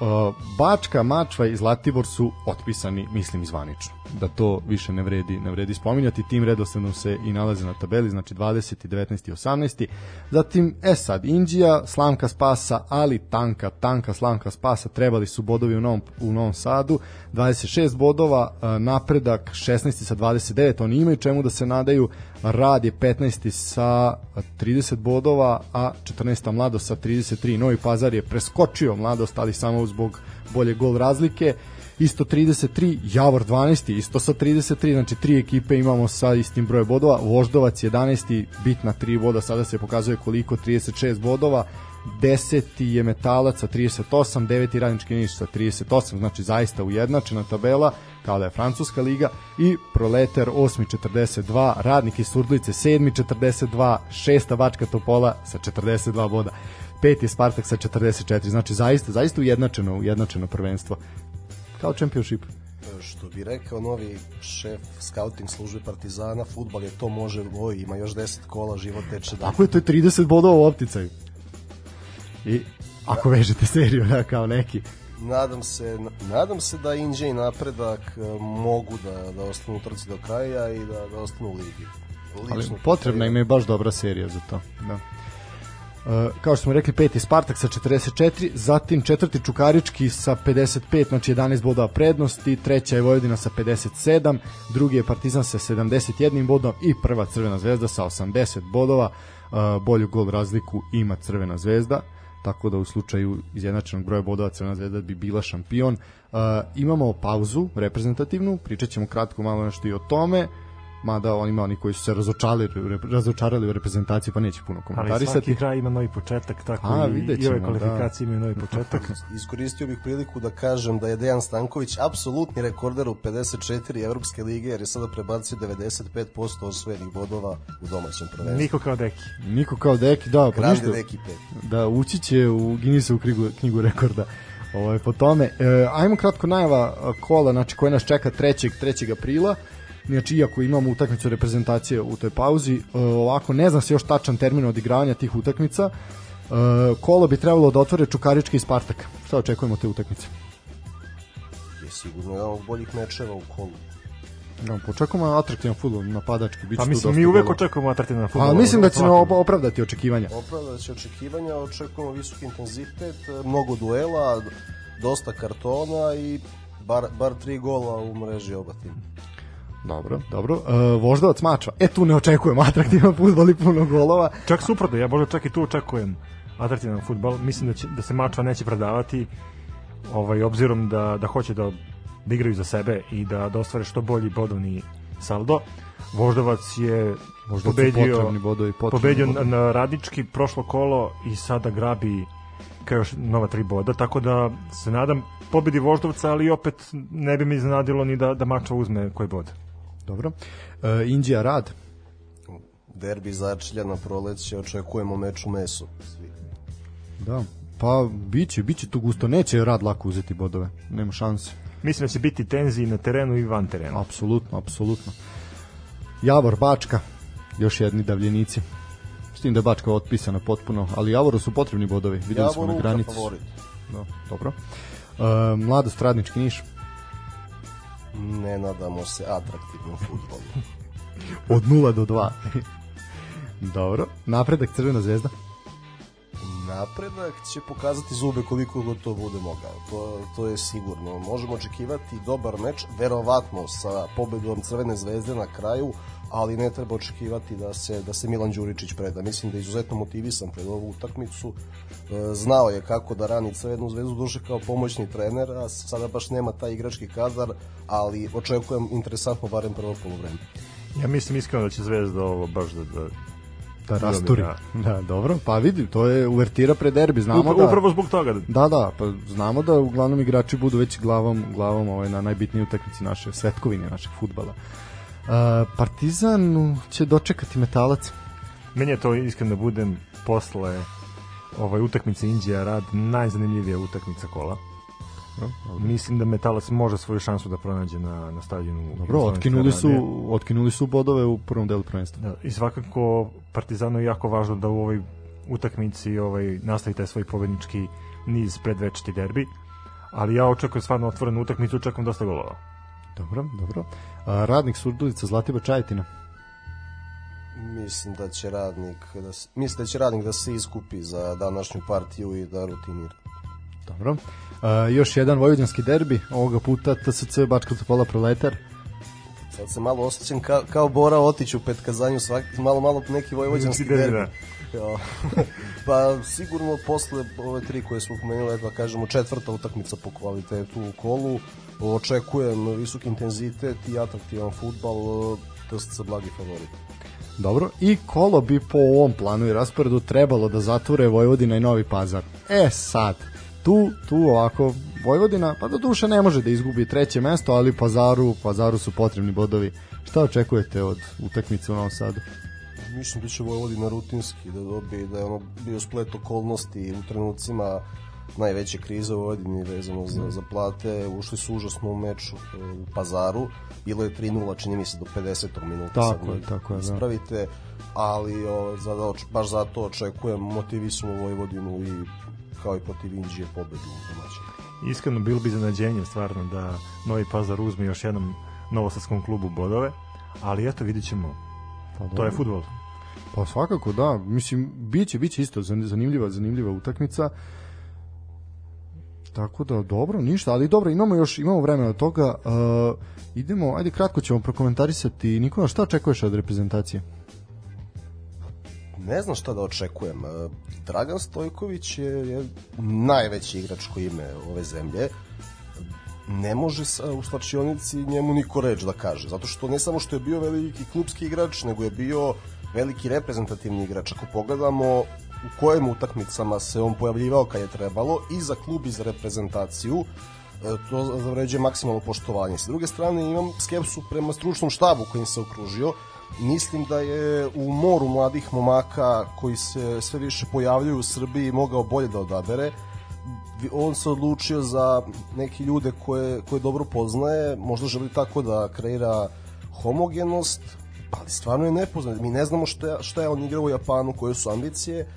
Bačka, Mačva i Zlatibor su otpisani, mislim, izvanično. Da to više ne vredi, ne vredi spominjati. Tim redosledom se i nalaze na tabeli, znači 20. 19. i 18. Zatim, e sad, Indija, Slamka Spasa, ali Tanka, Tanka, Slamka Spasa, trebali su bodovi u Novom, u Novom Sadu, 26 bodova, uh, napredak 16. sa 29, oni imaju čemu da se nadaju, Rad je 15. sa 30 bodova, a 14. Mladost sa 33. Novi Pazar je preskočio Mladost, ali samo zbog bolje gol razlike. Isto 33, Javor 12. isto sa 33, znači tri ekipe imamo sa istim brojem bodova. Voždovac 11. bitna 3 boda, sada se pokazuje koliko 36 bodova. 10. je Metalac sa 38, 9. Radnički Niš sa 38, znači zaista ujednačena tabela kao da je Francuska liga i Proleter 8. 42, Radnik iz Surdulice 7. 42, 6. Bačka Topola sa 42 boda, 5. Spartak sa 44, znači zaista, zaista ujednačeno, ujednačeno prvenstvo kao championship što bi rekao novi šef scouting službe Partizana, futbal je to može oj, ima još 10 kola, život teče da. Tako je, to je 30 bodova u opticaju. I ako vežete seriju, (laughs) da, kao neki nadam se, nadam se da Inđe i napredak e, mogu da, da ostanu u trci do kraja i da, da ostanu u ligi. Lično Ali potrebna im je baš dobra serija za to. Da. Uh, kao što smo rekli, peti Spartak sa 44, zatim četvrti Čukarički sa 55, znači 11 bodova prednosti, treća je Vojvodina sa 57, drugi je Partizan sa 71 bodom i prva Crvena zvezda sa 80 bodova, uh, bolju gol razliku ima Crvena zvezda. Tako da u slučaju izjednačenog broja bodova Crvena zvezda bi bila šampion. Uh, imamo pauzu reprezentativnu, pričat ćemo kratko malo nešto i o tome mada on ima oni koji su se razočarali, razočarali u reprezentaciji pa neće puno komentarisati. Ali svaki kraj ima novi početak, tako A, i, i ove da. kvalifikacije da. imaju novi početak. (laughs) Iskoristio bih priliku da kažem da je Dejan Stanković apsolutni rekorder u 54 Evropske lige jer je sada prebacio 95% osvojenih bodova u domaćem prvenstvu. Niko kao Deki. Niko kao Deki, da. Pa ništa, Deki 5. Da, ući će u Guinnessovu knjigu, knjigu rekorda. Ovo, po tome. E, ajmo kratko najava kola, znači koje nas čeka 3. 3. aprila. Znači, iako imamo utakmicu reprezentacije u toj pauzi, uh, ovako ne znam se još tačan termin odigravanja tih utakmica. Uh, kolo bi trebalo da otvore Čukarički i Spartak. Šta očekujemo te utakmice? Je sigurno jedan od boljih mečeva u kolu. Da, počekujemo atraktivan futbol, napadački. Biće pa mislim, mi uvek očekujemo atraktivan futbol. A mislim da će nam opravdati očekivanja. Opravdati će očekivanja, očekujemo visok intenzitet, mnogo duela, dosta kartona i bar, bar tri gola u mreži oba tima. Dobro, dobro. Uh, voždovac mača. E tu ne očekujem atraktivan fudbal i puno golova. Čak suprotno, ja možda čak i tu očekujem atraktivan fudbal. Mislim da će da se mača neće predavati ovaj obzirom da da hoće da, da igraju za sebe i da da ostvare što bolji bodovni saldo. Voždovac je Možda pobedio, bodovi, pobedio bodovi. na radnički prošlo kolo i sada grabi kao još nova tri boda, tako da se nadam pobedi Voždovca, ali opet ne bi mi iznenadilo ni da, da Mača uzme koji bod. Dobro. E, Indija Rad. Derbi začelja na proleće, očekujemo meč u mesu. Svi. Da, pa biće, biće tu gusto. Neće Rad lako uzeti bodove, nema šanse. Mislim da će biti tenziji na terenu i van terena. Apsolutno, apsolutno. Javor, Bačka, još jedni davljenici. S tim da je Bačka otpisana potpuno, ali Javoru su potrebni bodovi. Videli smo na granici. Da, dobro. Uh, mladost Radnički Niš Ne nadamo se atraktivnom futbolu. (laughs) Od 0 do 2. Dobro. Napredak Crvena zvezda. Napredak će pokazati zube koliko god to bude mogao. To, to je sigurno. Možemo očekivati dobar meč, verovatno sa pobedom Crvene zvezde na kraju, ali ne treba očekivati da se da se Milan Đuričić preda. Mislim da je izuzetno motivisan pred ovu utakmicu. E, znao je kako da rani Crvenu zvezdu duše kao pomoćni trener, a sada baš nema taj igrački kadar, ali očekujem interesantno barem prvo polovreme. Ja mislim iskreno da će Zvezda ovo baš da, da da rasturi. Da. da, dobro. Pa vidi, to je uvertira pre derbi, znamo Upra, da upravo zbog toga. Da, da, pa znamo da uglavnom igrači budu već glavom glavom ovaj na najbitnijoj utakmici naše svetkovine našeg fudbala. Uh, Partizan će dočekati Metalac. Meni je to iskreno da budem posle ovaj utakmice Indija Rad najzanimljivija utakmica kola. No, Mislim da Metalac može svoju šansu da pronađe na, na stadionu. Dobro, otkinuli su, otkinuli su bodove u prvom delu prvenstva. Da, I svakako Partizanu je jako važno da u ovoj utakmici ovaj, nastavi taj svoj pobednički niz predvečiti derbi, ali ja očekujem stvarno otvorenu utakmicu, očekujem dosta golova. Dobro, dobro. A, radnik Surdulica Zlatibor Čajetina. Mislim da će radnik da se, mislim da će radnik da se iskupi za današnju partiju i da rutinira. Dobro. Uh, još jedan vojvođanski derbi, ovoga puta TSC Bačka Topola Proletar. Sad se malo osjećam ka, kao Bora Otić u petkazanju, svaki, malo, malo neki vojvođanski derbi. Da. (laughs) pa sigurno posle ove tri koje smo pomenuli, da kažemo četvrta utakmica po kvalitetu u kolu, očekujem visok intenzitet i atraktivan futbal, TSC blagi favorit. Dobro, i kolo bi po ovom planu i rasporedu trebalo da zatvore Vojvodina i Novi Pazar. E sad, tu, tu ovako Vojvodina, pa do duše ne može da izgubi treće mesto, ali Pazaru, Pazaru su potrebni bodovi. Šta očekujete od utakmice u Novom Sadu? Mislim da će Vojvodina rutinski da dobije, da je ono bio splet okolnosti u trenucima najveće krize u Vojvodini vezano za, za plate, ušli su užasno u meč u Pazaru, bilo je 3-0, čini mi se do 50. minuta. Tako je, tako je, da. ispravite, da. ali o, za, baš zato očekujem motivisanu Vojvodinu i kao i protiv Indije pobedu u domaćinu. Iskreno bilo bi zanađenje stvarno da Novi Pazar uzme još jednom novosadskom klubu bodove, ali eto vidit ćemo. Pa, to je futbol. Pa svakako da, mislim biće biće isto zanimljiva zanimljiva utakmica. Tako da dobro, ništa, ali dobro, imamo još imamo vremena od toga. Uh, idemo, ajde kratko ćemo prokomentarisati. Nikola, šta očekuješ od reprezentacije? ne znam šta da očekujem. E, Dragan Stojković je, je najveći igrač koji ime ove zemlje. Ne može sa, u slačionici njemu niko reč da kaže, zato što ne samo što je bio veliki klubski igrač, nego je bio veliki reprezentativni igrač. Ako pogledamo u kojim utakmicama se on pojavljivao kad je trebalo i za klub i za reprezentaciju, e, to zavređuje maksimalno poštovanje. S druge strane imam skepsu prema stručnom štabu kojim se okružio, mislim da je u moru mladih momaka koji se sve više pojavljuju u Srbiji mogao bolje da odabere. On se odlučio za neke ljude koje, koje dobro poznaje možda želi tako da kreira homogenost ali stvarno je nepoznat. Mi ne znamo šta, šta je on igrao u Japanu koje su ambicije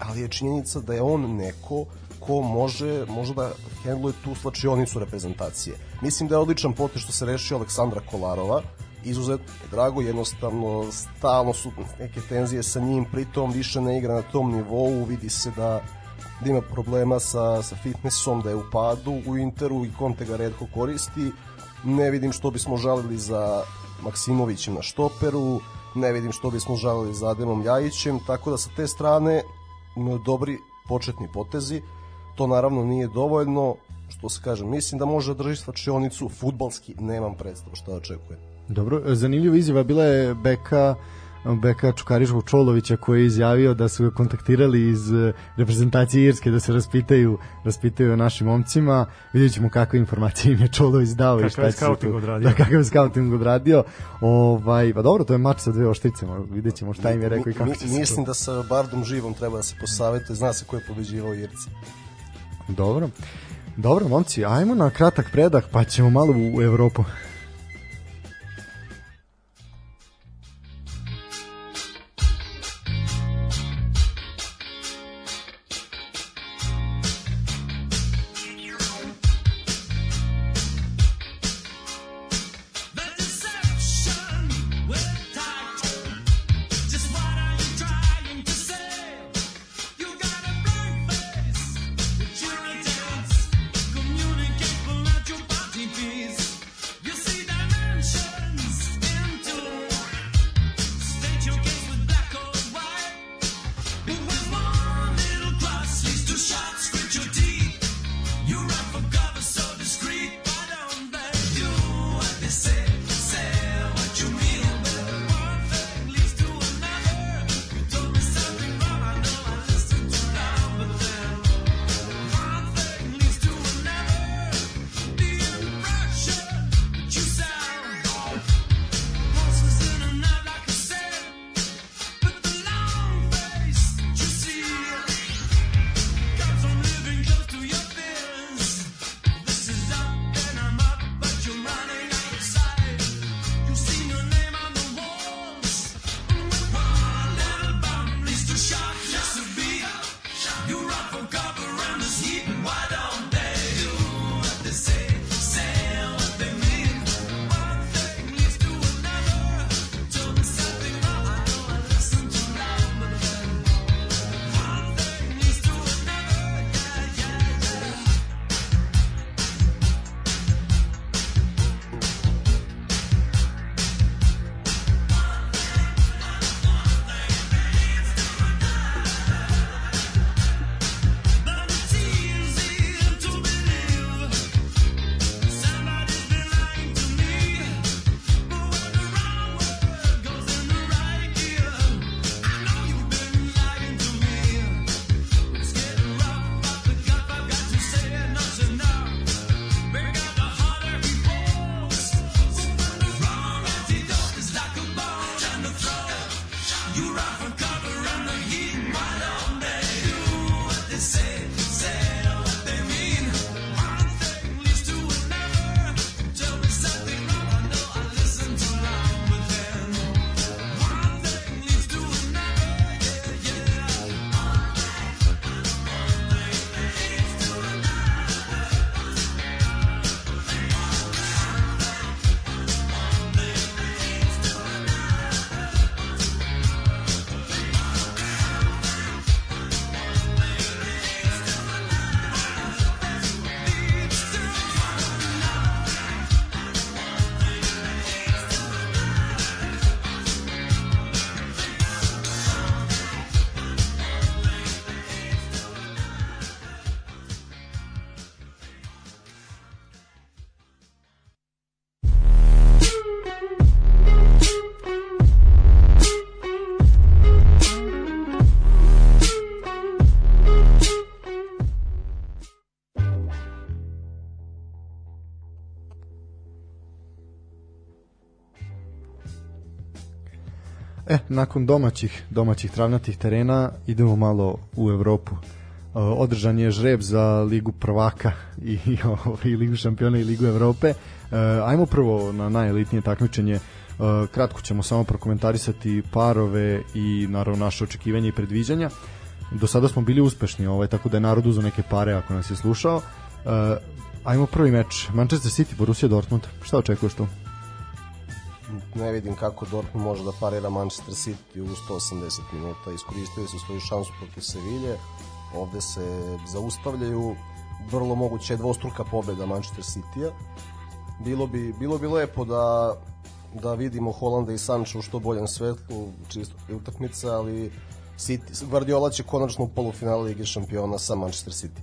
ali je činjenica da je on neko ko može, može da hendluje tu slačionicu reprezentacije. Mislim da je odličan potez što se rešio Aleksandra Kolarova, izuzetno je drago, jednostavno stalno su neke tenzije sa njim, pritom više ne igra na tom nivou, vidi se da, da ima problema sa, sa fitnessom, da je u padu u Interu i Conte ga redko koristi, ne vidim što bismo žalili za Maksimovićem na štoperu, ne vidim što bismo žalili za Ademom Ljajićem, tako da sa te strane dobri početni potezi, to naravno nije dovoljno, što se kaže, mislim da može da drži svačionicu, futbalski nemam predstavu šta očekujem. Dobro, zanimljiva izjava bila je Beka Beka Čukariškog Čolovića koji je izjavio da su ga kontaktirali iz eh, reprezentacije Irske da se raspitaju raspitaju o našim momcima. Vidjet ćemo kakve informacije im je Čolović dao kakav i šta je scouting odradio. Da, kakav je scouting odradio. Ovaj, pa dobro, to je mač sa dve oštrice, vidjet ćemo šta im je rekao i kako će se Mislim da sa Bardom Živom treba da se posavetuje, zna se ko je pobeđivao Irci. Dobro. Dobro, momci, ajmo na kratak predah, pa ćemo malo u Evropu. E, nakon domaćih, domaćih travnatih terena idemo malo u Evropu. Uh, održan je žreb za Ligu prvaka i, i, (laughs) i Ligu šampiona i Ligu Evrope. Uh, ajmo prvo na najelitnije takmičenje. Uh, kratko ćemo samo prokomentarisati parove i naravno naše očekivanje i predviđanja. Do sada smo bili uspešni, ovaj, tako da je narod uzao neke pare ako nas je slušao. Ajmo prvi meč. Manchester City, Borussia Dortmund. Šta očekuješ tu? Ne vidim kako Dortmund može da parira Manchester City u 180 minuta. Iskoristili su svoju šansu protiv Sevilje, ovde se zaustavljaju, vrlo moguće je dvostruka pobeda Manchester City-a. Bilo bi, bilo bi lepo da, da vidimo Holanda i Sancho u što boljem svetlu, čisto utakmica, ali City, Guardiola će konačno u polufinale Lige šampiona sa Manchester City.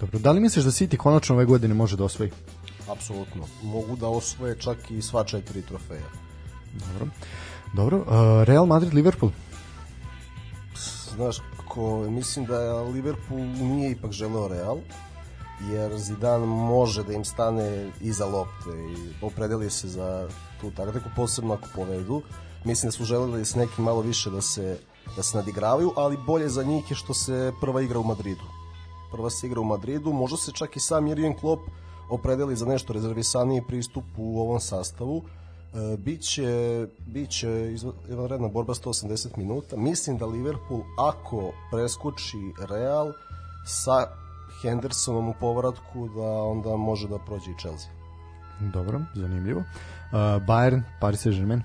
Dobro, da li misliš da City konačno ove godine može da osvoji? Apsolutno. Mogu da osvoje čak i sva četiri trofeja. Dobro. Dobro, uh, Real Madrid Liverpool. Znaš, ko, mislim da Liverpool nije ipak želeo Real, jer Zidane može da im stane iza lopte i opredeli se za tu taktiku, posebno ako povedu. Mislim da su želeli s nekim malo više da se, da se nadigravaju, ali bolje za njih je što se prva igra u Madridu. Prva se igra u Madridu, možda se čak i sam Jurgen Klopp opredeli za nešto rezervisaniji pristup u ovom sastavu. E, biće, biće izvanredna borba 180 minuta. Mislim da Liverpool, ako preskoči Real sa Hendersonom u povratku, da onda može da prođe i Chelsea. Dobro, zanimljivo. Uh, Bayern, Paris Saint-Germain.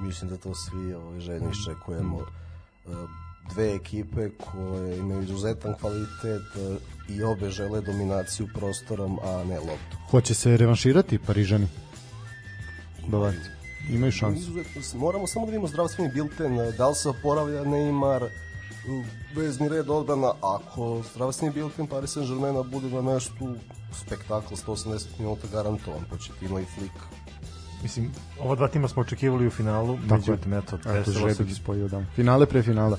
Mislim da to svi ovaj, željni iščekujemo. Uh, dve ekipe koje imaju izuzetan kvalitet uh, i obe žele dominaciju prostorom, a ne loptu. Hoće se revanširati Parižani? Bavarci. Imaju šansu. Izuzetno, moramo samo da vidimo zdravstveni bilten, da li se oporavlja Neymar, vezni red odbrana, ako zdravstveni bilten Paris Saint-Germaina bude na mestu spektakl 180 minuta garantovan, Pochettino i Flick. Mislim, ova dva tima smo očekivali u finalu, međutim, eto, Eto, Žrebek spojio, da. Finale pre finala.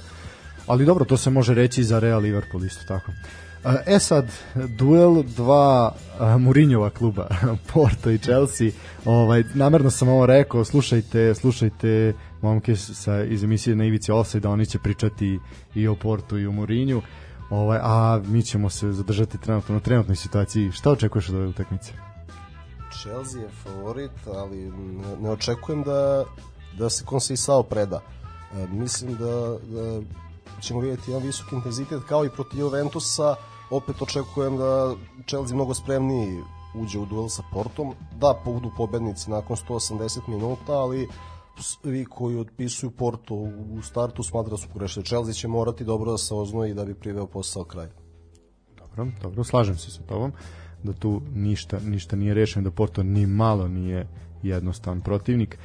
Ali dobro, to se može reći za Real Liverpool isto tako. E sad, duel dva Mourinhova kluba, (laughs) Porto i Chelsea. Ovaj, namerno sam ovo rekao, slušajte, slušajte momke sa, iz emisije na Ivici Offside, oni će pričati i o Portu i o Mourinhu. Ovaj, a mi ćemo se zadržati trenutno na trenutnoj situaciji. Šta očekuješ od ove utakmice? Chelsea je favorit, ali ne očekujem da, da se Konsisao preda. E, mislim da, da ćemo vidjeti jedan visok intenzitet kao i protiv Juventusa, opet očekujem da Chelsea mnogo spremniji uđe u duel sa Portom, da budu pobednici nakon 180 minuta, ali svi koji otpisuju Porto u startu smatra da su pogrešili. Chelsea će morati dobro da se oznoji da bi priveo posao kraj. Dobro, dobro, slažem se sa tobom da tu ništa, ništa nije rešeno, da Porto ni malo nije jednostavan protivnik.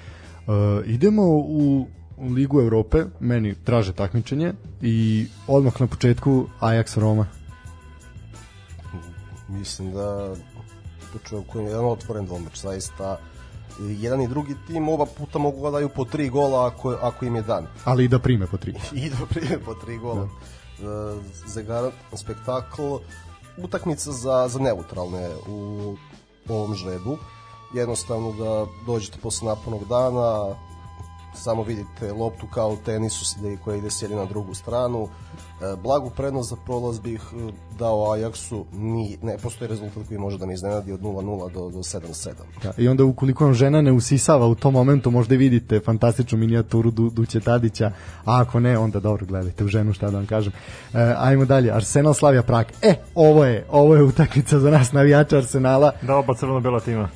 Uh, idemo u Ligu Evrope, meni traže takmičenje i odmah na početku Ajax Roma mislim da koji je jedan otvoren dvomeč, zaista jedan i drugi tim oba puta mogu da daju po tri gola ako, ako im je dan. Ali i da prime po tri. (laughs) I da prime po tri gola. Da. Uh, Zegar, spektakl, utakmica za, za neutralne u ovom žrebu. Jednostavno da dođete posle napornog dana, samo vidite loptu kao u tenisu koja ide s jedne na drugu stranu. E, blagu prednost za prolaz bih e, dao Ajaxu, ni, ne postoji rezultat koji može da me iznenadi od 0-0 do, do 7-7. Da, I onda ukoliko vam žena ne usisava u tom momentu, možda vidite fantastičnu minijaturu du, Duće Tadića, a ako ne, onda dobro gledajte u ženu šta da vam kažem. E, ajmo dalje, Arsenal Slavija Prag. E, ovo je, ovo je utakmica za nas navijača Arsenala. Da, oba crveno-bela tima.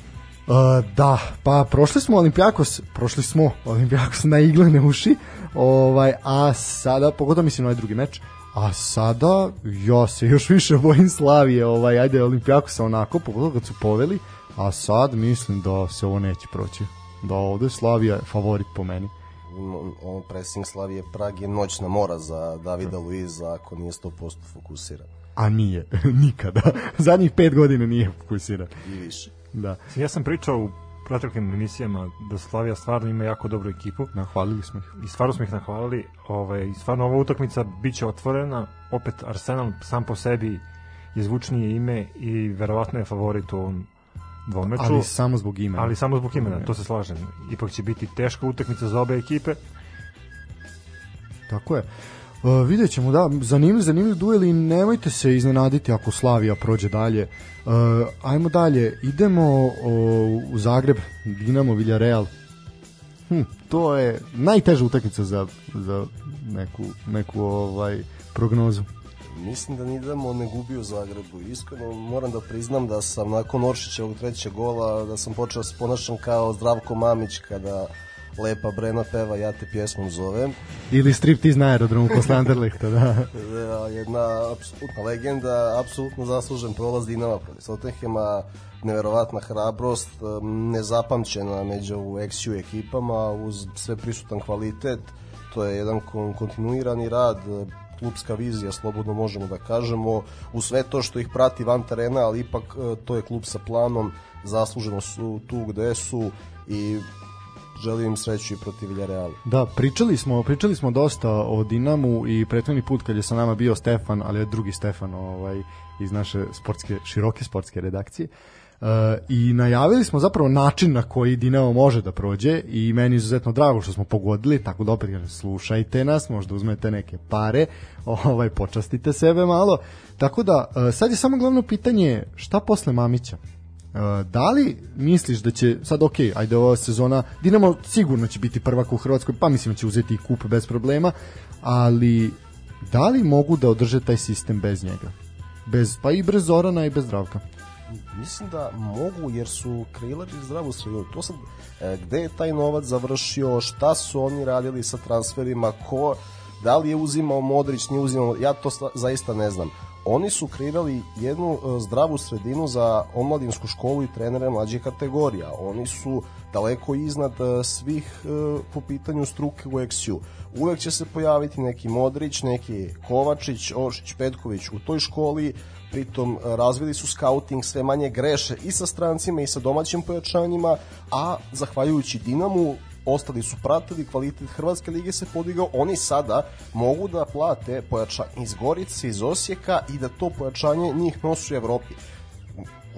Uh, da, pa prošli smo Olimpijakos, prošli smo Olimpijakos na iglene uši, ovaj, a sada, pogotovo mislim na ovaj drugi meč, a sada ja se još više bojim Slavije, ovaj, ajde Olimpijakosa onako, pogotovo kad su poveli, a sad mislim da se ovo neće proći. Da ovde Slavija je favorit po meni. On pressing Slavije Prag je noćna mora za Davida Luiza ako nije 100% fokusiran. A nije, (laughs) nikada. Zadnjih pet godina nije fokusiran. I više. Da. Ja sam pričao u proteklim emisijama da Slavija stvarno ima jako dobru ekipu. Nahvalili smo ih. I stvarno smo ih nahvalili. Ovaj, I stvarno ova utakmica biće otvorena. Opet Arsenal sam po sebi je zvučnije ime i verovatno je favorit u ovom dvomeču. Ali samo zbog imena. Ali samo zbog imena, to se slažem. Ipak će biti teška utakmica za obe ekipe. tako je. Uh, vidjet ćemo, da, zanimljiv, zanimljiv duel i nemojte se iznenaditi ako Slavija prođe dalje. Uh, ajmo dalje, idemo uh, u Zagreb, Dinamo, Villarreal. Hm, to je najteža utakmica za, za neku, neku ovaj prognozu. Mislim da Dinamo ne gubi u Zagrebu. Iskreno moram da priznam da sam nakon Oršićevog trećeg gola da sam počeo se ponašam kao Zdravko Mamić kada Lepa Brena peva Ja te pjesmom zovem. Ili striptiz na aerodromu posle Anderlehta, da. (laughs) da. Jedna apsolutna legenda, apsolutno zaslužen prolaz Dinama protiv Tottenhema, neverovatna hrabrost, nezapamćena među XU ekipama uz sve prisutan kvalitet. To je jedan kontinuirani rad, klubska vizija, slobodno možemo da kažemo, u sve to što ih prati van terena, ali ipak e, to je klub sa planom, zasluženo su tu gde su i želim im sreću i protiv Villarreala. Da, pričali smo, pričali smo dosta o Dinamu i prethodni put kad je sa nama bio Stefan, ali je drugi Stefan ovaj, iz naše sportske, široke sportske redakcije. Uh, i najavili smo zapravo način na koji Dinamo može da prođe i meni je izuzetno drago što smo pogodili, tako da opet kažem, slušajte nas, možda uzmete neke pare, ovaj, počastite sebe malo. Tako da, uh, sad je samo glavno pitanje šta posle Mamića? Uh, da li misliš da će sad ok, ajde ova sezona Dinamo sigurno će biti prvak u Hrvatskoj, pa mislim da će uzeti i kup bez problema, ali da li mogu da održe taj sistem bez njega? Bez, pa i bez Zorana i bez Zdravka. Mislim da mogu jer su kreirali zdravu sredinu. To sad, e, gde je taj novac završio, šta su oni radili sa transferima, ko, da li je uzimao Modrić, nije uzimao, ja to zaista ne znam oni su kreirali jednu e, zdravu sredinu za omladinsku školu i trenere mlađih kategorija. Oni su daleko iznad e, svih e, po pitanju struke u XU. Uvek će se pojaviti neki Modrić, neki Kovačić, Ošić, Petković u toj školi, pritom razvili su scouting, sve manje greše i sa strancima i sa domaćim pojačanjima, a zahvaljujući Dinamu ostali su pratili, kvalitet Hrvatske lige se podigao, oni sada mogu da plate pojačanje iz Gorice, iz Osijeka i da to pojačanje njih nosi u Evropi.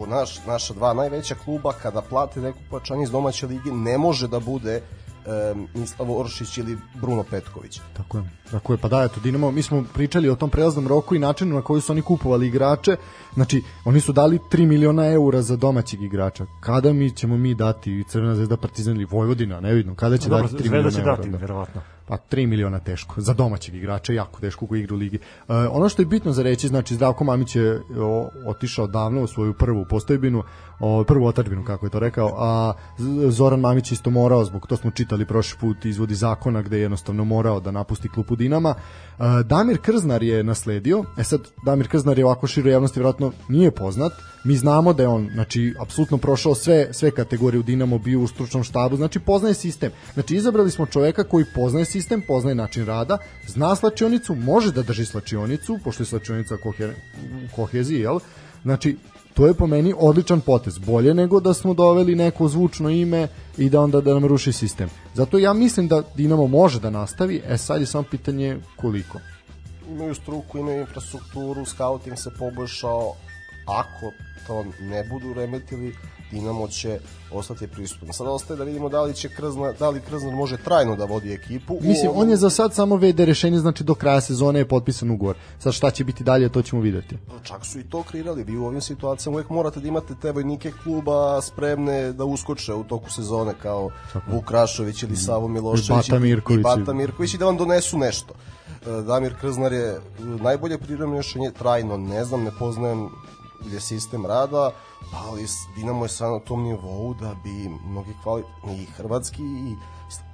Naš, naša dva najveća kluba kada plate neko pojačanje iz domaće lige ne može da bude um, Mislav Oršić ili Bruno Petković. Tako je. Tako je, pa da, eto, Dinamo, mi smo pričali o tom prelaznom roku i načinu na koji su oni kupovali igrače, znači, oni su dali 3 miliona eura za domaćeg igrača. Kada mi ćemo mi dati Crvena zvezda, Partizan ili Vojvodina, ne vidno, kada će Dobro, dati 3 miliona eura? Dati, verovatno pa 3 miliona teško za domaćeg igrača jako teško koji igra u ligi. Uh, ono što je bitno za reći znači Zdravko Mamić je o, otišao davno u svoju prvu postojbinu, o, prvu otačbinu kako je to rekao, a Zoran Mamić isto morao zbog to smo čitali prošli put izvodi zakona gde je jednostavno morao da napusti klupu Dinama. Uh, Damir Krznar je nasledio. E sad Damir Krznar je ovako širo javnosti vjerojatno nije poznat mi znamo da je on znači apsolutno prošao sve sve kategorije u Dinamo bio u stručnom štabu znači poznaje sistem. Znači izabrali smo čoveka koji poznaje sistem poznaje način rada zna slačionicu može da drži slačionicu pošto je slačionica kohe, koheziji jel? Znači to je po meni odličan potez. Bolje nego da smo doveli neko zvučno ime i da onda da nam ruši sistem. Zato ja mislim da Dinamo može da nastavi e sad je samo pitanje koliko. Imaju struku, imaju infrastrukturu, scouting se poboljšao, ako to ne budu remetili, Dinamo će ostati prisutan. Sada ostaje da vidimo da li će Krznar, da li Krznar može trajno da vodi ekipu. Mislim, ovom... on je za sad samo VD rešenje, znači do kraja sezone je potpisan ugovor. Sad šta će biti dalje, to ćemo videti. Čak su i to kreirali. Vi u ovim situacijama uvek morate da imate te vojnike kluba spremne da uskoče u toku sezone kao Tako. Vuk Rašović ili Savo Milošević i Bata Mirković. I Bata Mirković i da vam donesu nešto. E, Damir Krznar je najbolje prirodno rešenje, trajno ne znam, ne poznajem je sistem rada, ali Dinamo je sad na tom nivou da bi mnogi kvali, i hrvatski i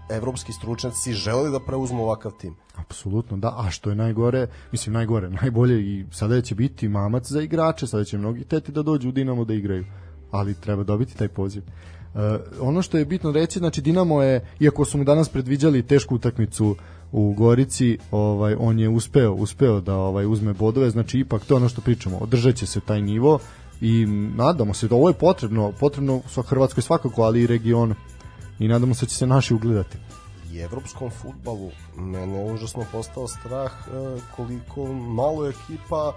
evropski stručnjaci želeli da preuzmu ovakav tim. Apsolutno, da. A što je najgore, mislim najgore, najbolje i sada će biti mamac za igrače, sada će mnogi teti da dođu u Dinamo da igraju, ali treba dobiti taj poziv. Uh, ono što je bitno reći, znači Dinamo je, iako su mu danas predviđali tešku utakmicu u Gorici, ovaj on je uspeo uspeo da ovaj uzme bodove, znači ipak to je ono što pričamo, održaće se taj nivo i nadamo se da ovo je potrebno, potrebno sa Hrvatskoj svakako, ali i regionu. I nadamo se da će se naši ugledati. I evropskom futbalu. Mene užasno postao strah e, koliko malo ekipa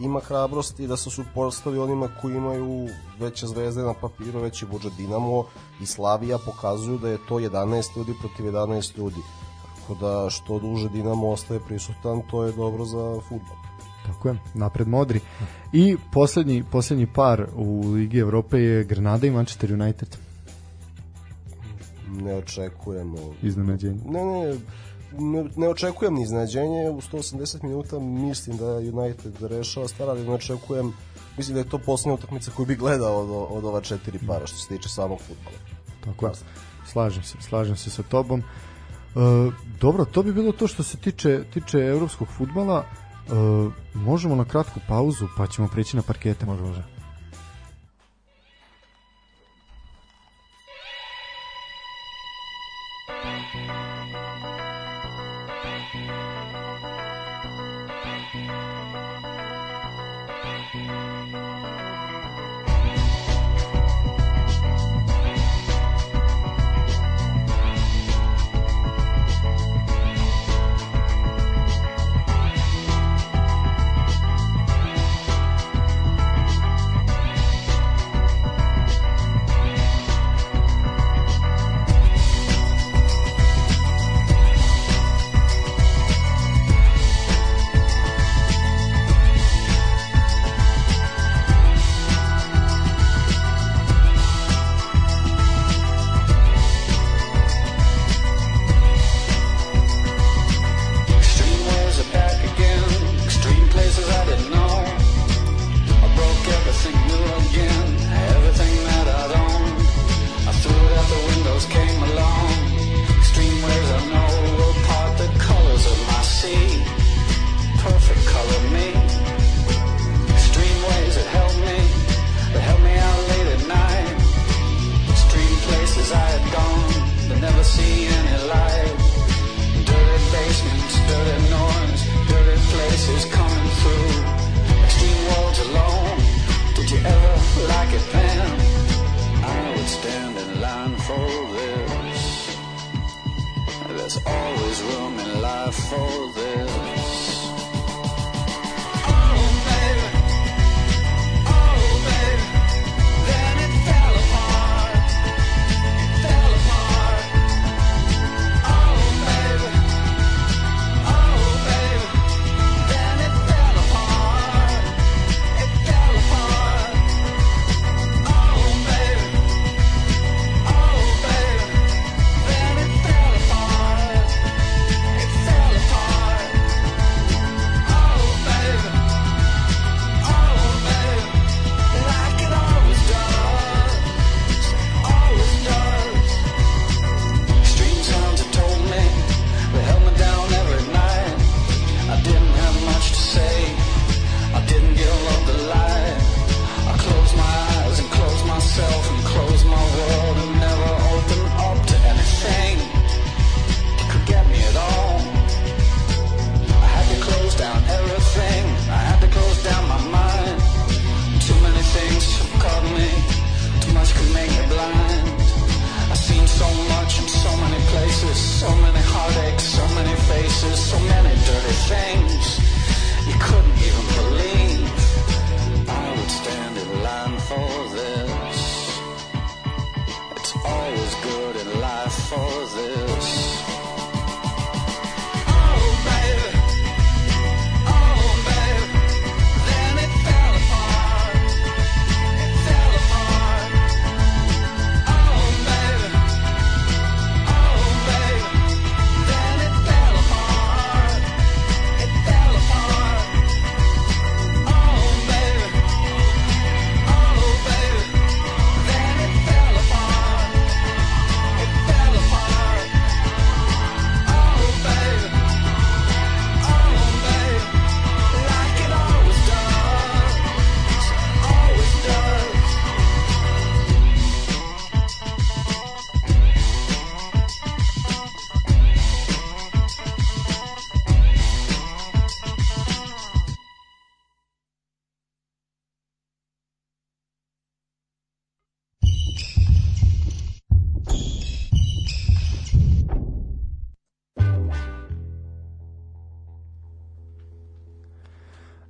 ima hrabrosti da se suprotstavi onima koji imaju veće zvezde na papiru, veći budžet. Dinamo i Slavija pokazuju da je to 11 ljudi protiv 11 ljudi tako da što duže Dinamo ostaje prisutan, to je dobro za futbol. Tako je, napred modri. I poslednji, poslednji par u Ligi Evrope je Granada i Manchester United. Ne očekujemo... Iznenađenje. Ne, ne, ne, ne očekujem ni iznenađenje. U 180 minuta mislim da United rešava stvar, ali ne očekujem... Mislim da je to poslednja utakmica koju bi gledao od, od ova četiri para što se tiče samog futbola. Tako je. Slažem se, slažem se sa tobom. Uh, E, dobro, to bi bilo to što se tiče, tiče evropskog futbala. E, možemo na kratku pauzu, pa ćemo preći na parkete. Može, može.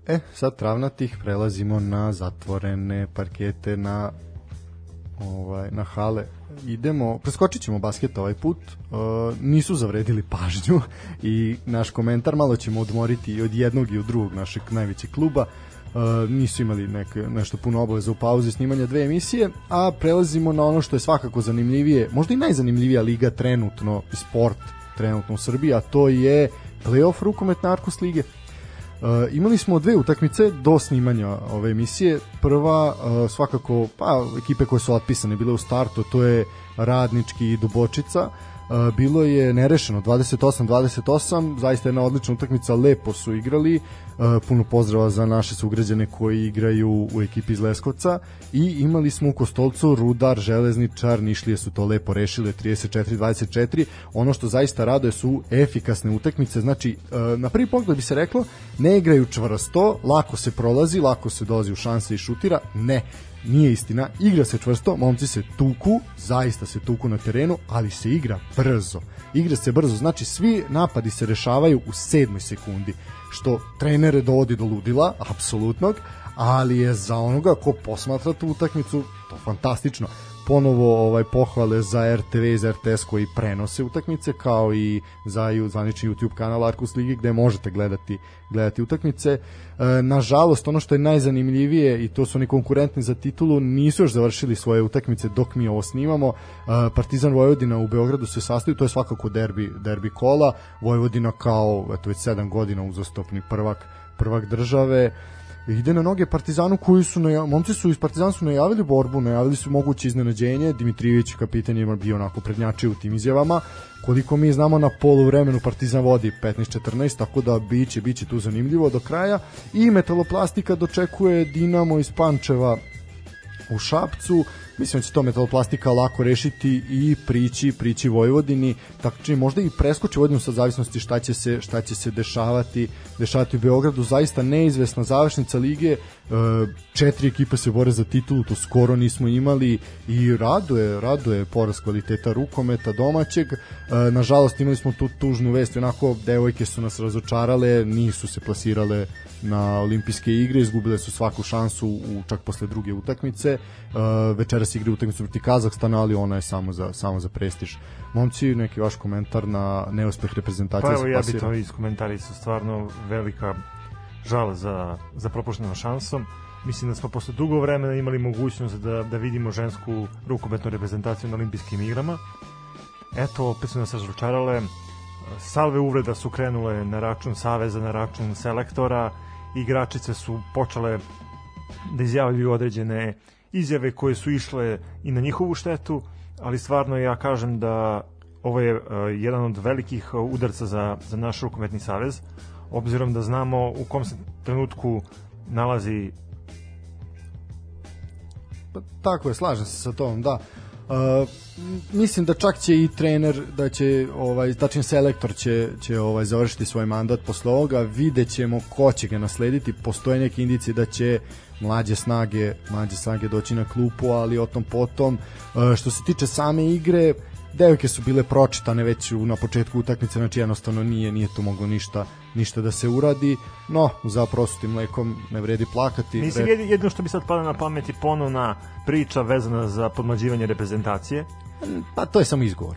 E, sad travnatih prelazimo na zatvorene parkete, na ovaj, na hale. Idemo, preskočit ćemo basket ovaj put, e, nisu zavredili pažnju i naš komentar malo ćemo odmoriti i od jednog i od drugog našeg najvećeg kluba. E, nisu imali nek, nešto puno obaveza u pauzi snimanja dve emisije, a prelazimo na ono što je svakako zanimljivije, možda i najzanimljivija liga trenutno, sport trenutno u Srbiji, a to je playoff rukometne Arkos lige. Uh, imali smo dve utakmice do snimanja ove emisije. Prva uh, svakako pa ekipe koje su otpisane bile u startu, to je Radnički i Dubočica. Uh, bilo je nerešeno 28-28, zaista jedna odlična utakmica, lepo su igrali. Puno pozdrava za naše sugrađane koji igraju u ekipi iz Leskovca i imali smo u Kostolcu Rudar, Železničar, Nišlije su to lepo rešile 34-24. Ono što zaista raduje su efikasne utakmice, znači na prvi pogled bi se reklo ne igraju čvrsto, lako se prolazi, lako se dolazi u šanse i šutira, ne, nije istina, igra se čvrsto, momci se tuku, zaista se tuku na terenu, ali se igra brzo. Igra se brzo, znači svi napadi se rešavaju u sedmoj sekundi, što trenere dovodi do ludila, apsolutnog, ali je za onoga ko posmatra tu utakmicu to fantastično ponovo ovaj pohvale za RTV i za RTS koji prenose utakmice kao i za zvanični YouTube kanal Arkus Ligi gde možete gledati gledati utakmice. E, nažalost ono što je najzanimljivije i to su oni konkurentni za titulu nisu još završili svoje utakmice dok mi ovo snimamo. E, Partizan Vojvodina u Beogradu se sastoji, to je svakako derbi derbi kola. Vojvodina kao eto već 7 godina uzastopni prvak prvak države ide na noge Partizanu koji su naja, momci su iz Partizana su najavili borbu, najavili su moguće iznenađenje, Dimitrijević kapitan je bio onako prednjačio u tim izjavama. Koliko mi znamo na polu vremenu Partizan vodi 15-14, tako da biće biće tu zanimljivo do kraja i Metaloplastika dočekuje Dinamo iz Pančeva u Šapcu. Mislim da će to metaloplastika lako rešiti i prići, prići Vojvodini, će možda i preskoči Vojvodinu sa zavisnosti šta će se, šta će se dešavati, dešavati u Beogradu. Zaista neizvesna završnica lige, e, četiri ekipe se bore za titulu, to skoro nismo imali i raduje, raduje porast kvaliteta rukometa domaćeg. E, nažalost imali smo tu tužnu vest, onako devojke su nas razočarale, nisu se plasirale na olimpijske igre, izgubile su svaku šansu u čak posle druge utakmice. Uh, večeras igre utakmicu protiv Kazahstana, ali ona je samo za samo za prestiž. Momci, neki vaš komentar na neuspeh reprezentacije Pa evo ja bi plasira? to iz komentari su stvarno velika žal za, za propuštenom šansom. Mislim da smo posle dugo vremena imali mogućnost da, da vidimo žensku rukometnu reprezentaciju na olimpijskim igrama. Eto, opet su nas razočarale. Salve uvreda su krenule na račun Saveza, na račun selektora. Igračice su počele da izjavljuju određene izjave koje su išle i na njihovu štetu, ali stvarno ja kažem da ovo je uh, jedan od velikih uh, udarca za, za naš rukometni savez, obzirom da znamo u kom se trenutku nalazi Pa, tako je, slažem se sa tom, da. Uh, mislim da čak će i trener da će ovaj tačnije selektor će će ovaj završiti svoj mandat posle ovoga. Videćemo ko će ga naslediti. Postoje neke indicije da će mlađe snage mlađe snage doći na klupu ali o tom potom. Uh, što se tiče same igre devojke su bile pročitane već u, na početku utakmice, znači jednostavno nije nije tu moglo ništa ništa da se uradi, no za prostim mlekom ne vredi plakati. Mislim, Re- jedino što bi sad pada na pamet je ponovna priča vezana za podmađivanje reprezentacije, pa to je samo izgovor.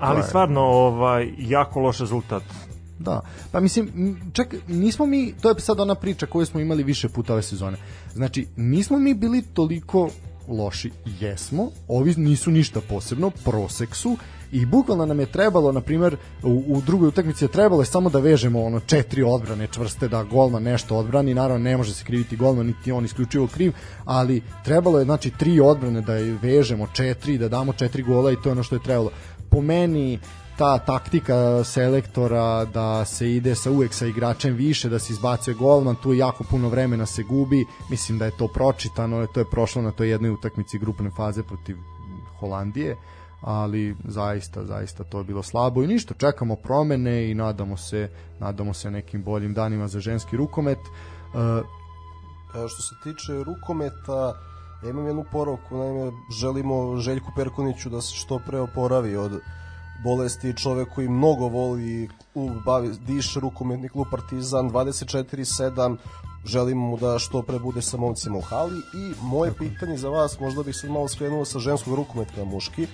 ali je- stvarno ovaj, jako loš rezultat. Da, pa mislim, čak nismo mi, to je sad ona priča koju smo imali više puta ove sezone. Znači, nismo mi bili toliko loši, jesmo, ovi nisu ništa posebno, prosek su i bukvalno nam je trebalo, na primjer, u, u drugoj utakmici je trebalo je samo da vežemo ono četiri odbrane čvrste, da golman nešto odbrani, naravno ne može se kriviti golman, niti on isključivo kriv, ali trebalo je znači tri odbrane da je vežemo četiri, da damo četiri gola i to je ono što je trebalo. Po meni ta taktika selektora da se ide sa uvek sa igračem više, da se izbacuje golman, tu jako puno vremena se gubi, mislim da je to pročitano, to je prošlo na toj jednoj utakmici grupne faze protiv Holandije, ali zaista, zaista to je bilo slabo i ništa, čekamo promene i nadamo se, nadamo se nekim boljim danima za ženski rukomet. E, što se tiče rukometa, ja imam jednu poruku, naime, želimo Željku Perkuniću da se što pre oporavi od bolesti, čovek koji mnogo voli klub, bavi, diše rukometni klub Partizan 24-7, želim mu da što pre bude sa momcima u hali. I moje pitanje za vas, možda bih sad malo skrenuo sa ženskog rukometa na muški,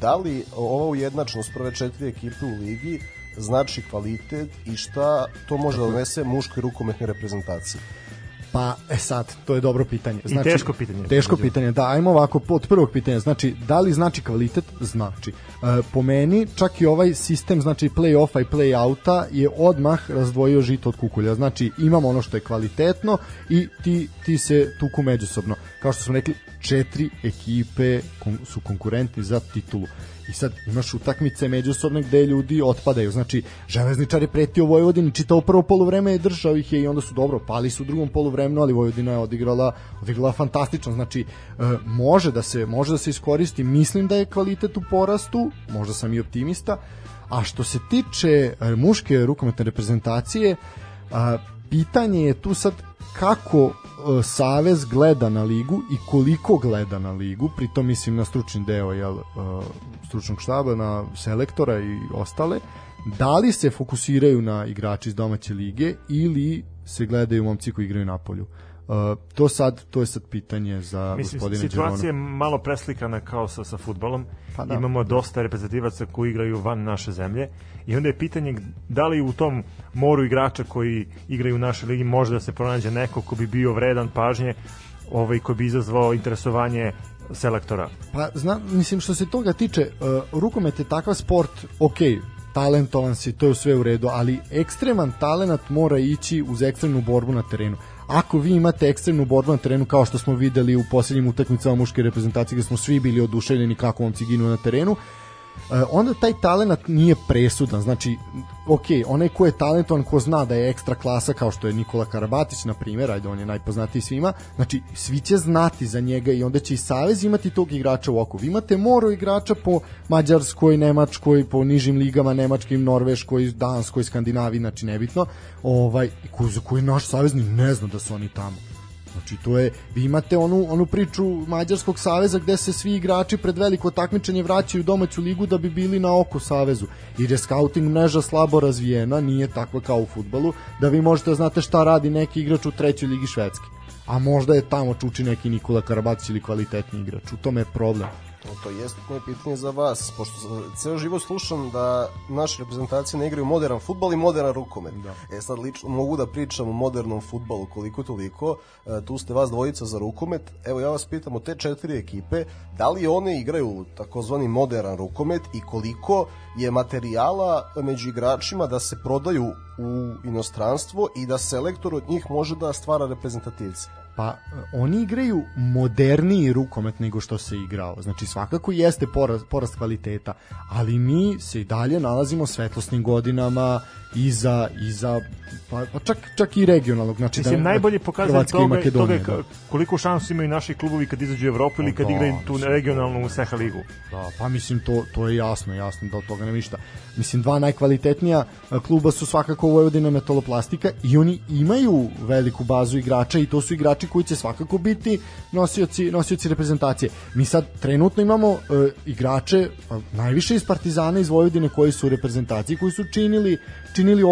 da li ova ujednačnost prve četiri ekipe u ligi znači kvalitet i šta to može da donese muškoj rukometnoj reprezentaciji? Pa, e sad, to je dobro pitanje. I teško pitanje. Teško pitanje, da, ajmo ovako, od prvog pitanja, znači, da li znači kvalitet? Znači. E, po meni, čak i ovaj sistem, znači, play-offa i play-outa je odmah razdvojio žito od kukulja. Znači, imamo ono što je kvalitetno i ti, ti se tuku međusobno. Kao što smo rekli, četiri ekipe su konkurentni za titulu. I sad imaš utakmice međusobne gde ljudi otpadaju. Znači, Železničar je pretio Vojvodini, čitao prvo poluvreme je držao ih je i onda su dobro, pali su u drugom poluvremenu, ali Vojvodina je odigrala, odigrala fantastično. Znači, e, može da se može da se iskoristi. Mislim da je kvalitet u porastu, možda sam i optimista. A što se tiče e, muške rukometne reprezentacije, pitanje je tu sad kako Savez gleda na ligu i koliko gleda na ligu, pritom mislim na stručni deo jel, e, stručnog štaba, na selektora i ostale, da li se fokusiraju na igrači iz domaće lige ili se gledaju momci koji igraju na polju. To sad to je sad pitanje za Mislim, gospodina situacija je Đerona. malo preslikana kao sa, sa futbolom. Pa da. Imamo dosta reprezentativaca koji igraju van naše zemlje i onda je pitanje da li u tom moru igrača koji igraju u našoj ligi može da se pronađe neko ko bi bio vredan pažnje ovaj, koji bi izazvao interesovanje selektora. Pa znam, mislim što se toga tiče, uh, rukomet je takav sport, ok, talentovan si, to je sve u redu, ali ekstreman talenat mora ići uz ekstremnu borbu na terenu. Ako vi imate ekstremnu borbu na terenu kao što smo videli u posljednjim utakmicama muške reprezentacije gde smo svi bili oduševljeni kako momci ginu na terenu, onda taj talenat nije presudan. Znači, ok, onaj ko je talentovan, ko zna da je ekstra klasa, kao što je Nikola Karabatić, na primjer, ajde, on je najpoznatiji svima, znači, svi će znati za njega i onda će i Savez imati tog igrača u oku. Vi imate moro igrača po Mađarskoj, Nemačkoj, po nižim ligama, Nemačkim, Norveškoj, Danskoj, Skandinaviji, znači nebitno, ovaj, koji, koji naš savezni ne zna da su oni tamo. Znači to je vi imate onu onu priču mađarskog saveza gde se svi igrači pred veliko takmičenje vraćaju u domaću ligu da bi bili na oko savezu. Jer je scouting mreža slabo razvijena, nije takva kao u fudbalu, da vi možete da znate šta radi neki igrač u trećoj ligi Švedske. A možda je tamo čuči neki Nikola Karabacić ili kvalitetni igrač. U tome je problem. To jeste moje pitanje za vas, pošto ceo život slušam da naše reprezentacije ne igraju modern futbol i modern rukomet. Da. E sad lično mogu da pričam o modernom futbolu koliko toliko, e, tu ste vas dvojica za rukomet, evo ja vas pitam o te četiri ekipe, da li one igraju takozvani modern rukomet i koliko je materijala među igračima da se prodaju u inostranstvo i da selektor od njih može da stvara reprezentativce? Pa oni igraju moderniji rukomet nego što se igrao. Znači svakako jeste porast, porast kvaliteta, ali mi se i dalje nalazimo svetlosnim godinama iza iza pa, pa čak čak i regionalnog znači Mislim, da najbolje pokazuje i toga, toga je ka- koliko šansu imaju naši klubovi kad izađu u Evropu ili kad Pa da, igraju tu mislim, regionalnu u Seha ligu. Da, pa mislim to to je jasno, jasno da od toga nema ništa. Mislim dva najkvalitetnija kluba su svakako Vojvodina i Metaloplastika i oni imaju veliku bazu igrača i to su igrači koji će svakako biti nosioci nosioci reprezentacije. Mi sad trenutno imamo e, igrače a, najviše iz Partizana iz Vojvodine koji su u reprezentaciji koji su činili činili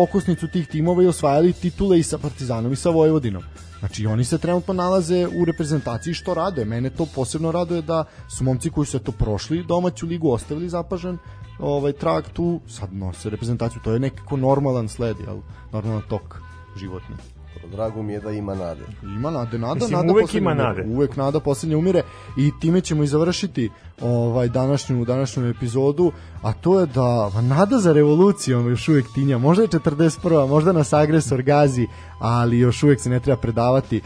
okosnicu tih timova i osvajali titule i sa Partizanom i sa Vojvodinom. Znači oni se trenutno nalaze u reprezentaciji što rade. Mene to posebno raduje da su momci koji su to prošli domaću ligu ostavili zapažen ovaj trag tu sad nose reprezentaciju. To je nekako normalan sled, jel? Normalan tok životni. Drago mi je da ima nade. Ima nade, nada, Mislim, nada uvek ima umire. nade. Uvek nada poslednje umire i time ćemo i završiti ovaj današnju današnju epizodu, a to je da nada za revolucijom još uvek tinja. Možda je 41. možda nas agresor gazi, ali još uvek se ne treba predavati.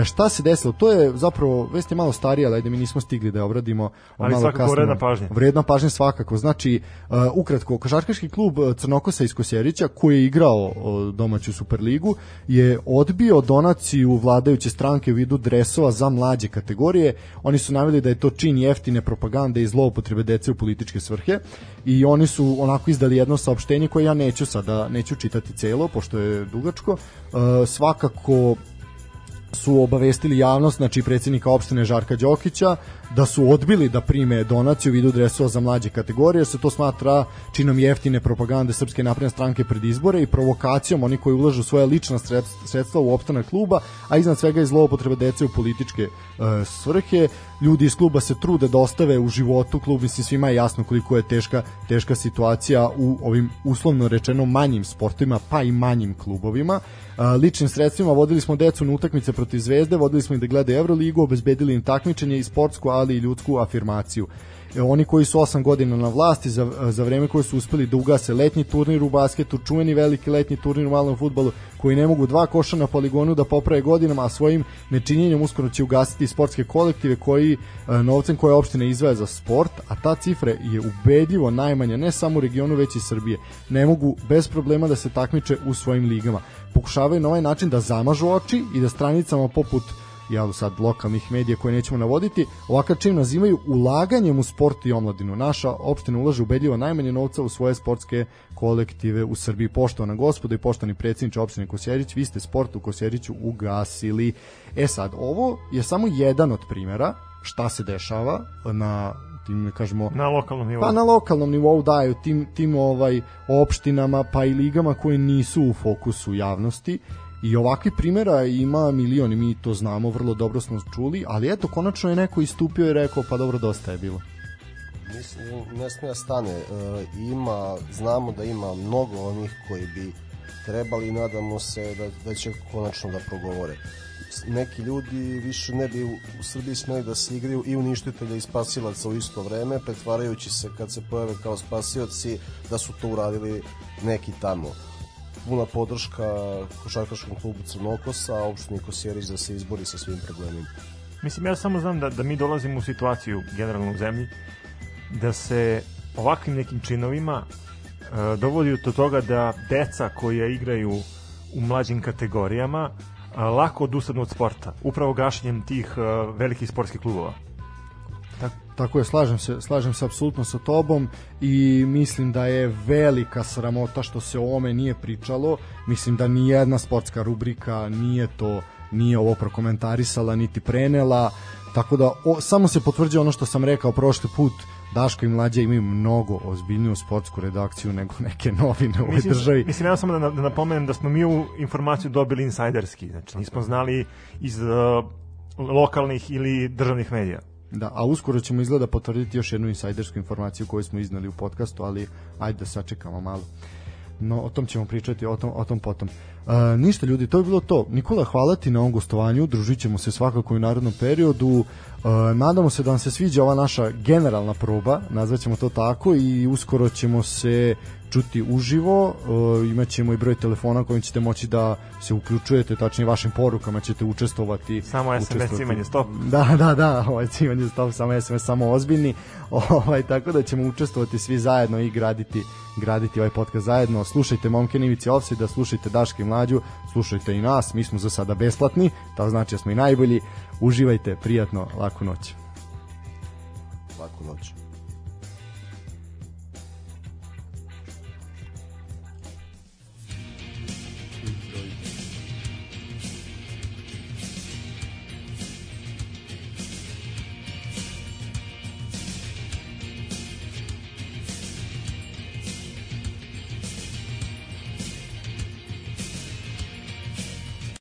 E, šta se desilo? To je zapravo vest je malo starija, ali ajde mi nismo stigli da je obradimo. Ali malo svakako kasnimo. vredna pažnje. Vredna pažnje svakako. Znači, uh, ukratko, košarkaški klub Crnokosa iz Kosjerića, koji je igrao domaću Superligu, je odbio donaciju vladajuće stranke u vidu dresova za mlađe kategorije. Oni su naveli da je to čin jeftine propagande i zloupotrebe dece u političke svrhe i oni su onako izdali jedno saopštenje koje ja neću sada, neću čitati celo, pošto je dugačko. Uh, svakako su obavestili javnost, znači predsjednika opštine Žarka Đokića, da su odbili da prime donaciju u vidu dresova za mlađe kategorije, se to smatra činom jeftine propagande Srpske napredne stranke pred izbore i provokacijom oni koji ulažu svoja lična sredst- sredstva u opstanak kluba, a iznad svega i zloupotreba dece u političke e, svrhe. Ljudi iz kluba se trude da ostave u životu klub, mislim svima je jasno koliko je teška, teška situacija u ovim uslovno rečeno manjim sportovima, pa i manjim klubovima. E, ličnim sredstvima vodili smo decu na utakmice protiv Zvezde, vodili smo ih da gledaju Euroligu, obezbedili im takmičenje i sportsku, ali i ljudsku afirmaciju. E, oni koji su 8 godina na vlasti za, za vreme koje su uspeli da ugase letnji turnir u basketu, čuveni veliki letnji turnir u malom futbalu, koji ne mogu dva koša na poligonu da poprave godinama, a svojim nečinjenjem uskoro će ugasiti sportske kolektive koji e, novcem koje opštine izvaja za sport, a ta cifra je ubedljivo najmanja ne samo u regionu već i Srbije. Ne mogu bez problema da se takmiče u svojim ligama. Pokušavaju na ovaj način da zamažu oči i da stranicama poput jel sad lokalnih medija koje nećemo navoditi, ovakav čin nazivaju ulaganjem u sport i omladinu. Naša opština ulaže ubedljivo najmanje novca u svoje sportske kolektive u Srbiji. Poštovana gospoda i poštovani predsjedniče opštine Kosjerić, vi ste sport u Kosjeriću ugasili. E sad, ovo je samo jedan od primjera šta se dešava na tim, kažemo, Na lokalnom nivou. Pa na lokalnom nivou daju tim, tim ovaj opštinama pa i ligama koje nisu u fokusu javnosti i ovakvi primjera ima milion i mi to znamo, vrlo dobro smo čuli, ali eto, konačno je neko istupio i rekao pa dobro, dosta je bilo. Mislim, ne smije da stane. E, ima, znamo da ima mnogo onih koji bi trebali i nadamo se da, da će konačno da progovore. Neki ljudi više ne bi u, u Srbiji smeli da se igraju i uništitelja i spasilaca u isto vreme, pretvarajući se kad se pojave kao spasioci da su to uradili neki tamo. Puna podrška košarkaškom klubu Crnokosa, a opštini Kosjerić da se izbori sa svim problemima. Mislim, ja samo znam da, da mi dolazimo u situaciju generalno u zemlji da se ovakvim nekim činovima e, dovodi do toga da deca koja igraju u mlađim kategorijama a, lako odustanu od sporta, upravo gašenjem tih e, velikih sportskih klubova. Tako je, slažem se, slažem se apsolutno sa tobom i mislim da je velika sramota što se o ovome nije pričalo. Mislim da ni jedna sportska rubrika nije to nije ovo prokomentarisala niti prenela. Tako da o, samo se potvrđuje ono što sam rekao prošli put Daško i Mlađa imaju mnogo ozbiljniju sportsku redakciju nego neke novine u ovoj Mislim, državi. mislim ja samo da, da napomenem da smo mi u informaciju dobili insajderski, znači nismo znali iz e, lokalnih ili državnih medija. Da, a uskoro ćemo izgleda potvrditi još jednu insajdersku informaciju koju smo iznali u podcastu, ali ajde da sačekamo malo. No, o tom ćemo pričati, o tom, o tom potom. E, ništa ljudi, to je bilo to. Nikola, hvala ti na ovom gostovanju, družit ćemo se svakako i u narednom periodu. E, nadamo se da vam se sviđa ova naša generalna proba, nazvaćemo to tako i uskoro ćemo se čuti uživo, e, imaćemo i broj telefona kojim ćete moći da se uključujete, tačnije vašim porukama ćete učestvovati. Samo SMS učestvovati. cimanje, stop. Da, da, da, ovaj cimanje stop, samo SMS, samo ozbiljni. (laughs) Ovaj, tako da ćemo učestvovati svi zajedno i graditi graditi ovaj podcast zajedno. Slušajte Momke Nivici Offside, slušajte Daške i Mlađu, slušajte i nas, mi smo za sada besplatni, to znači da smo i najbolji. Uživajte, prijatno, laku noć. Laku noć.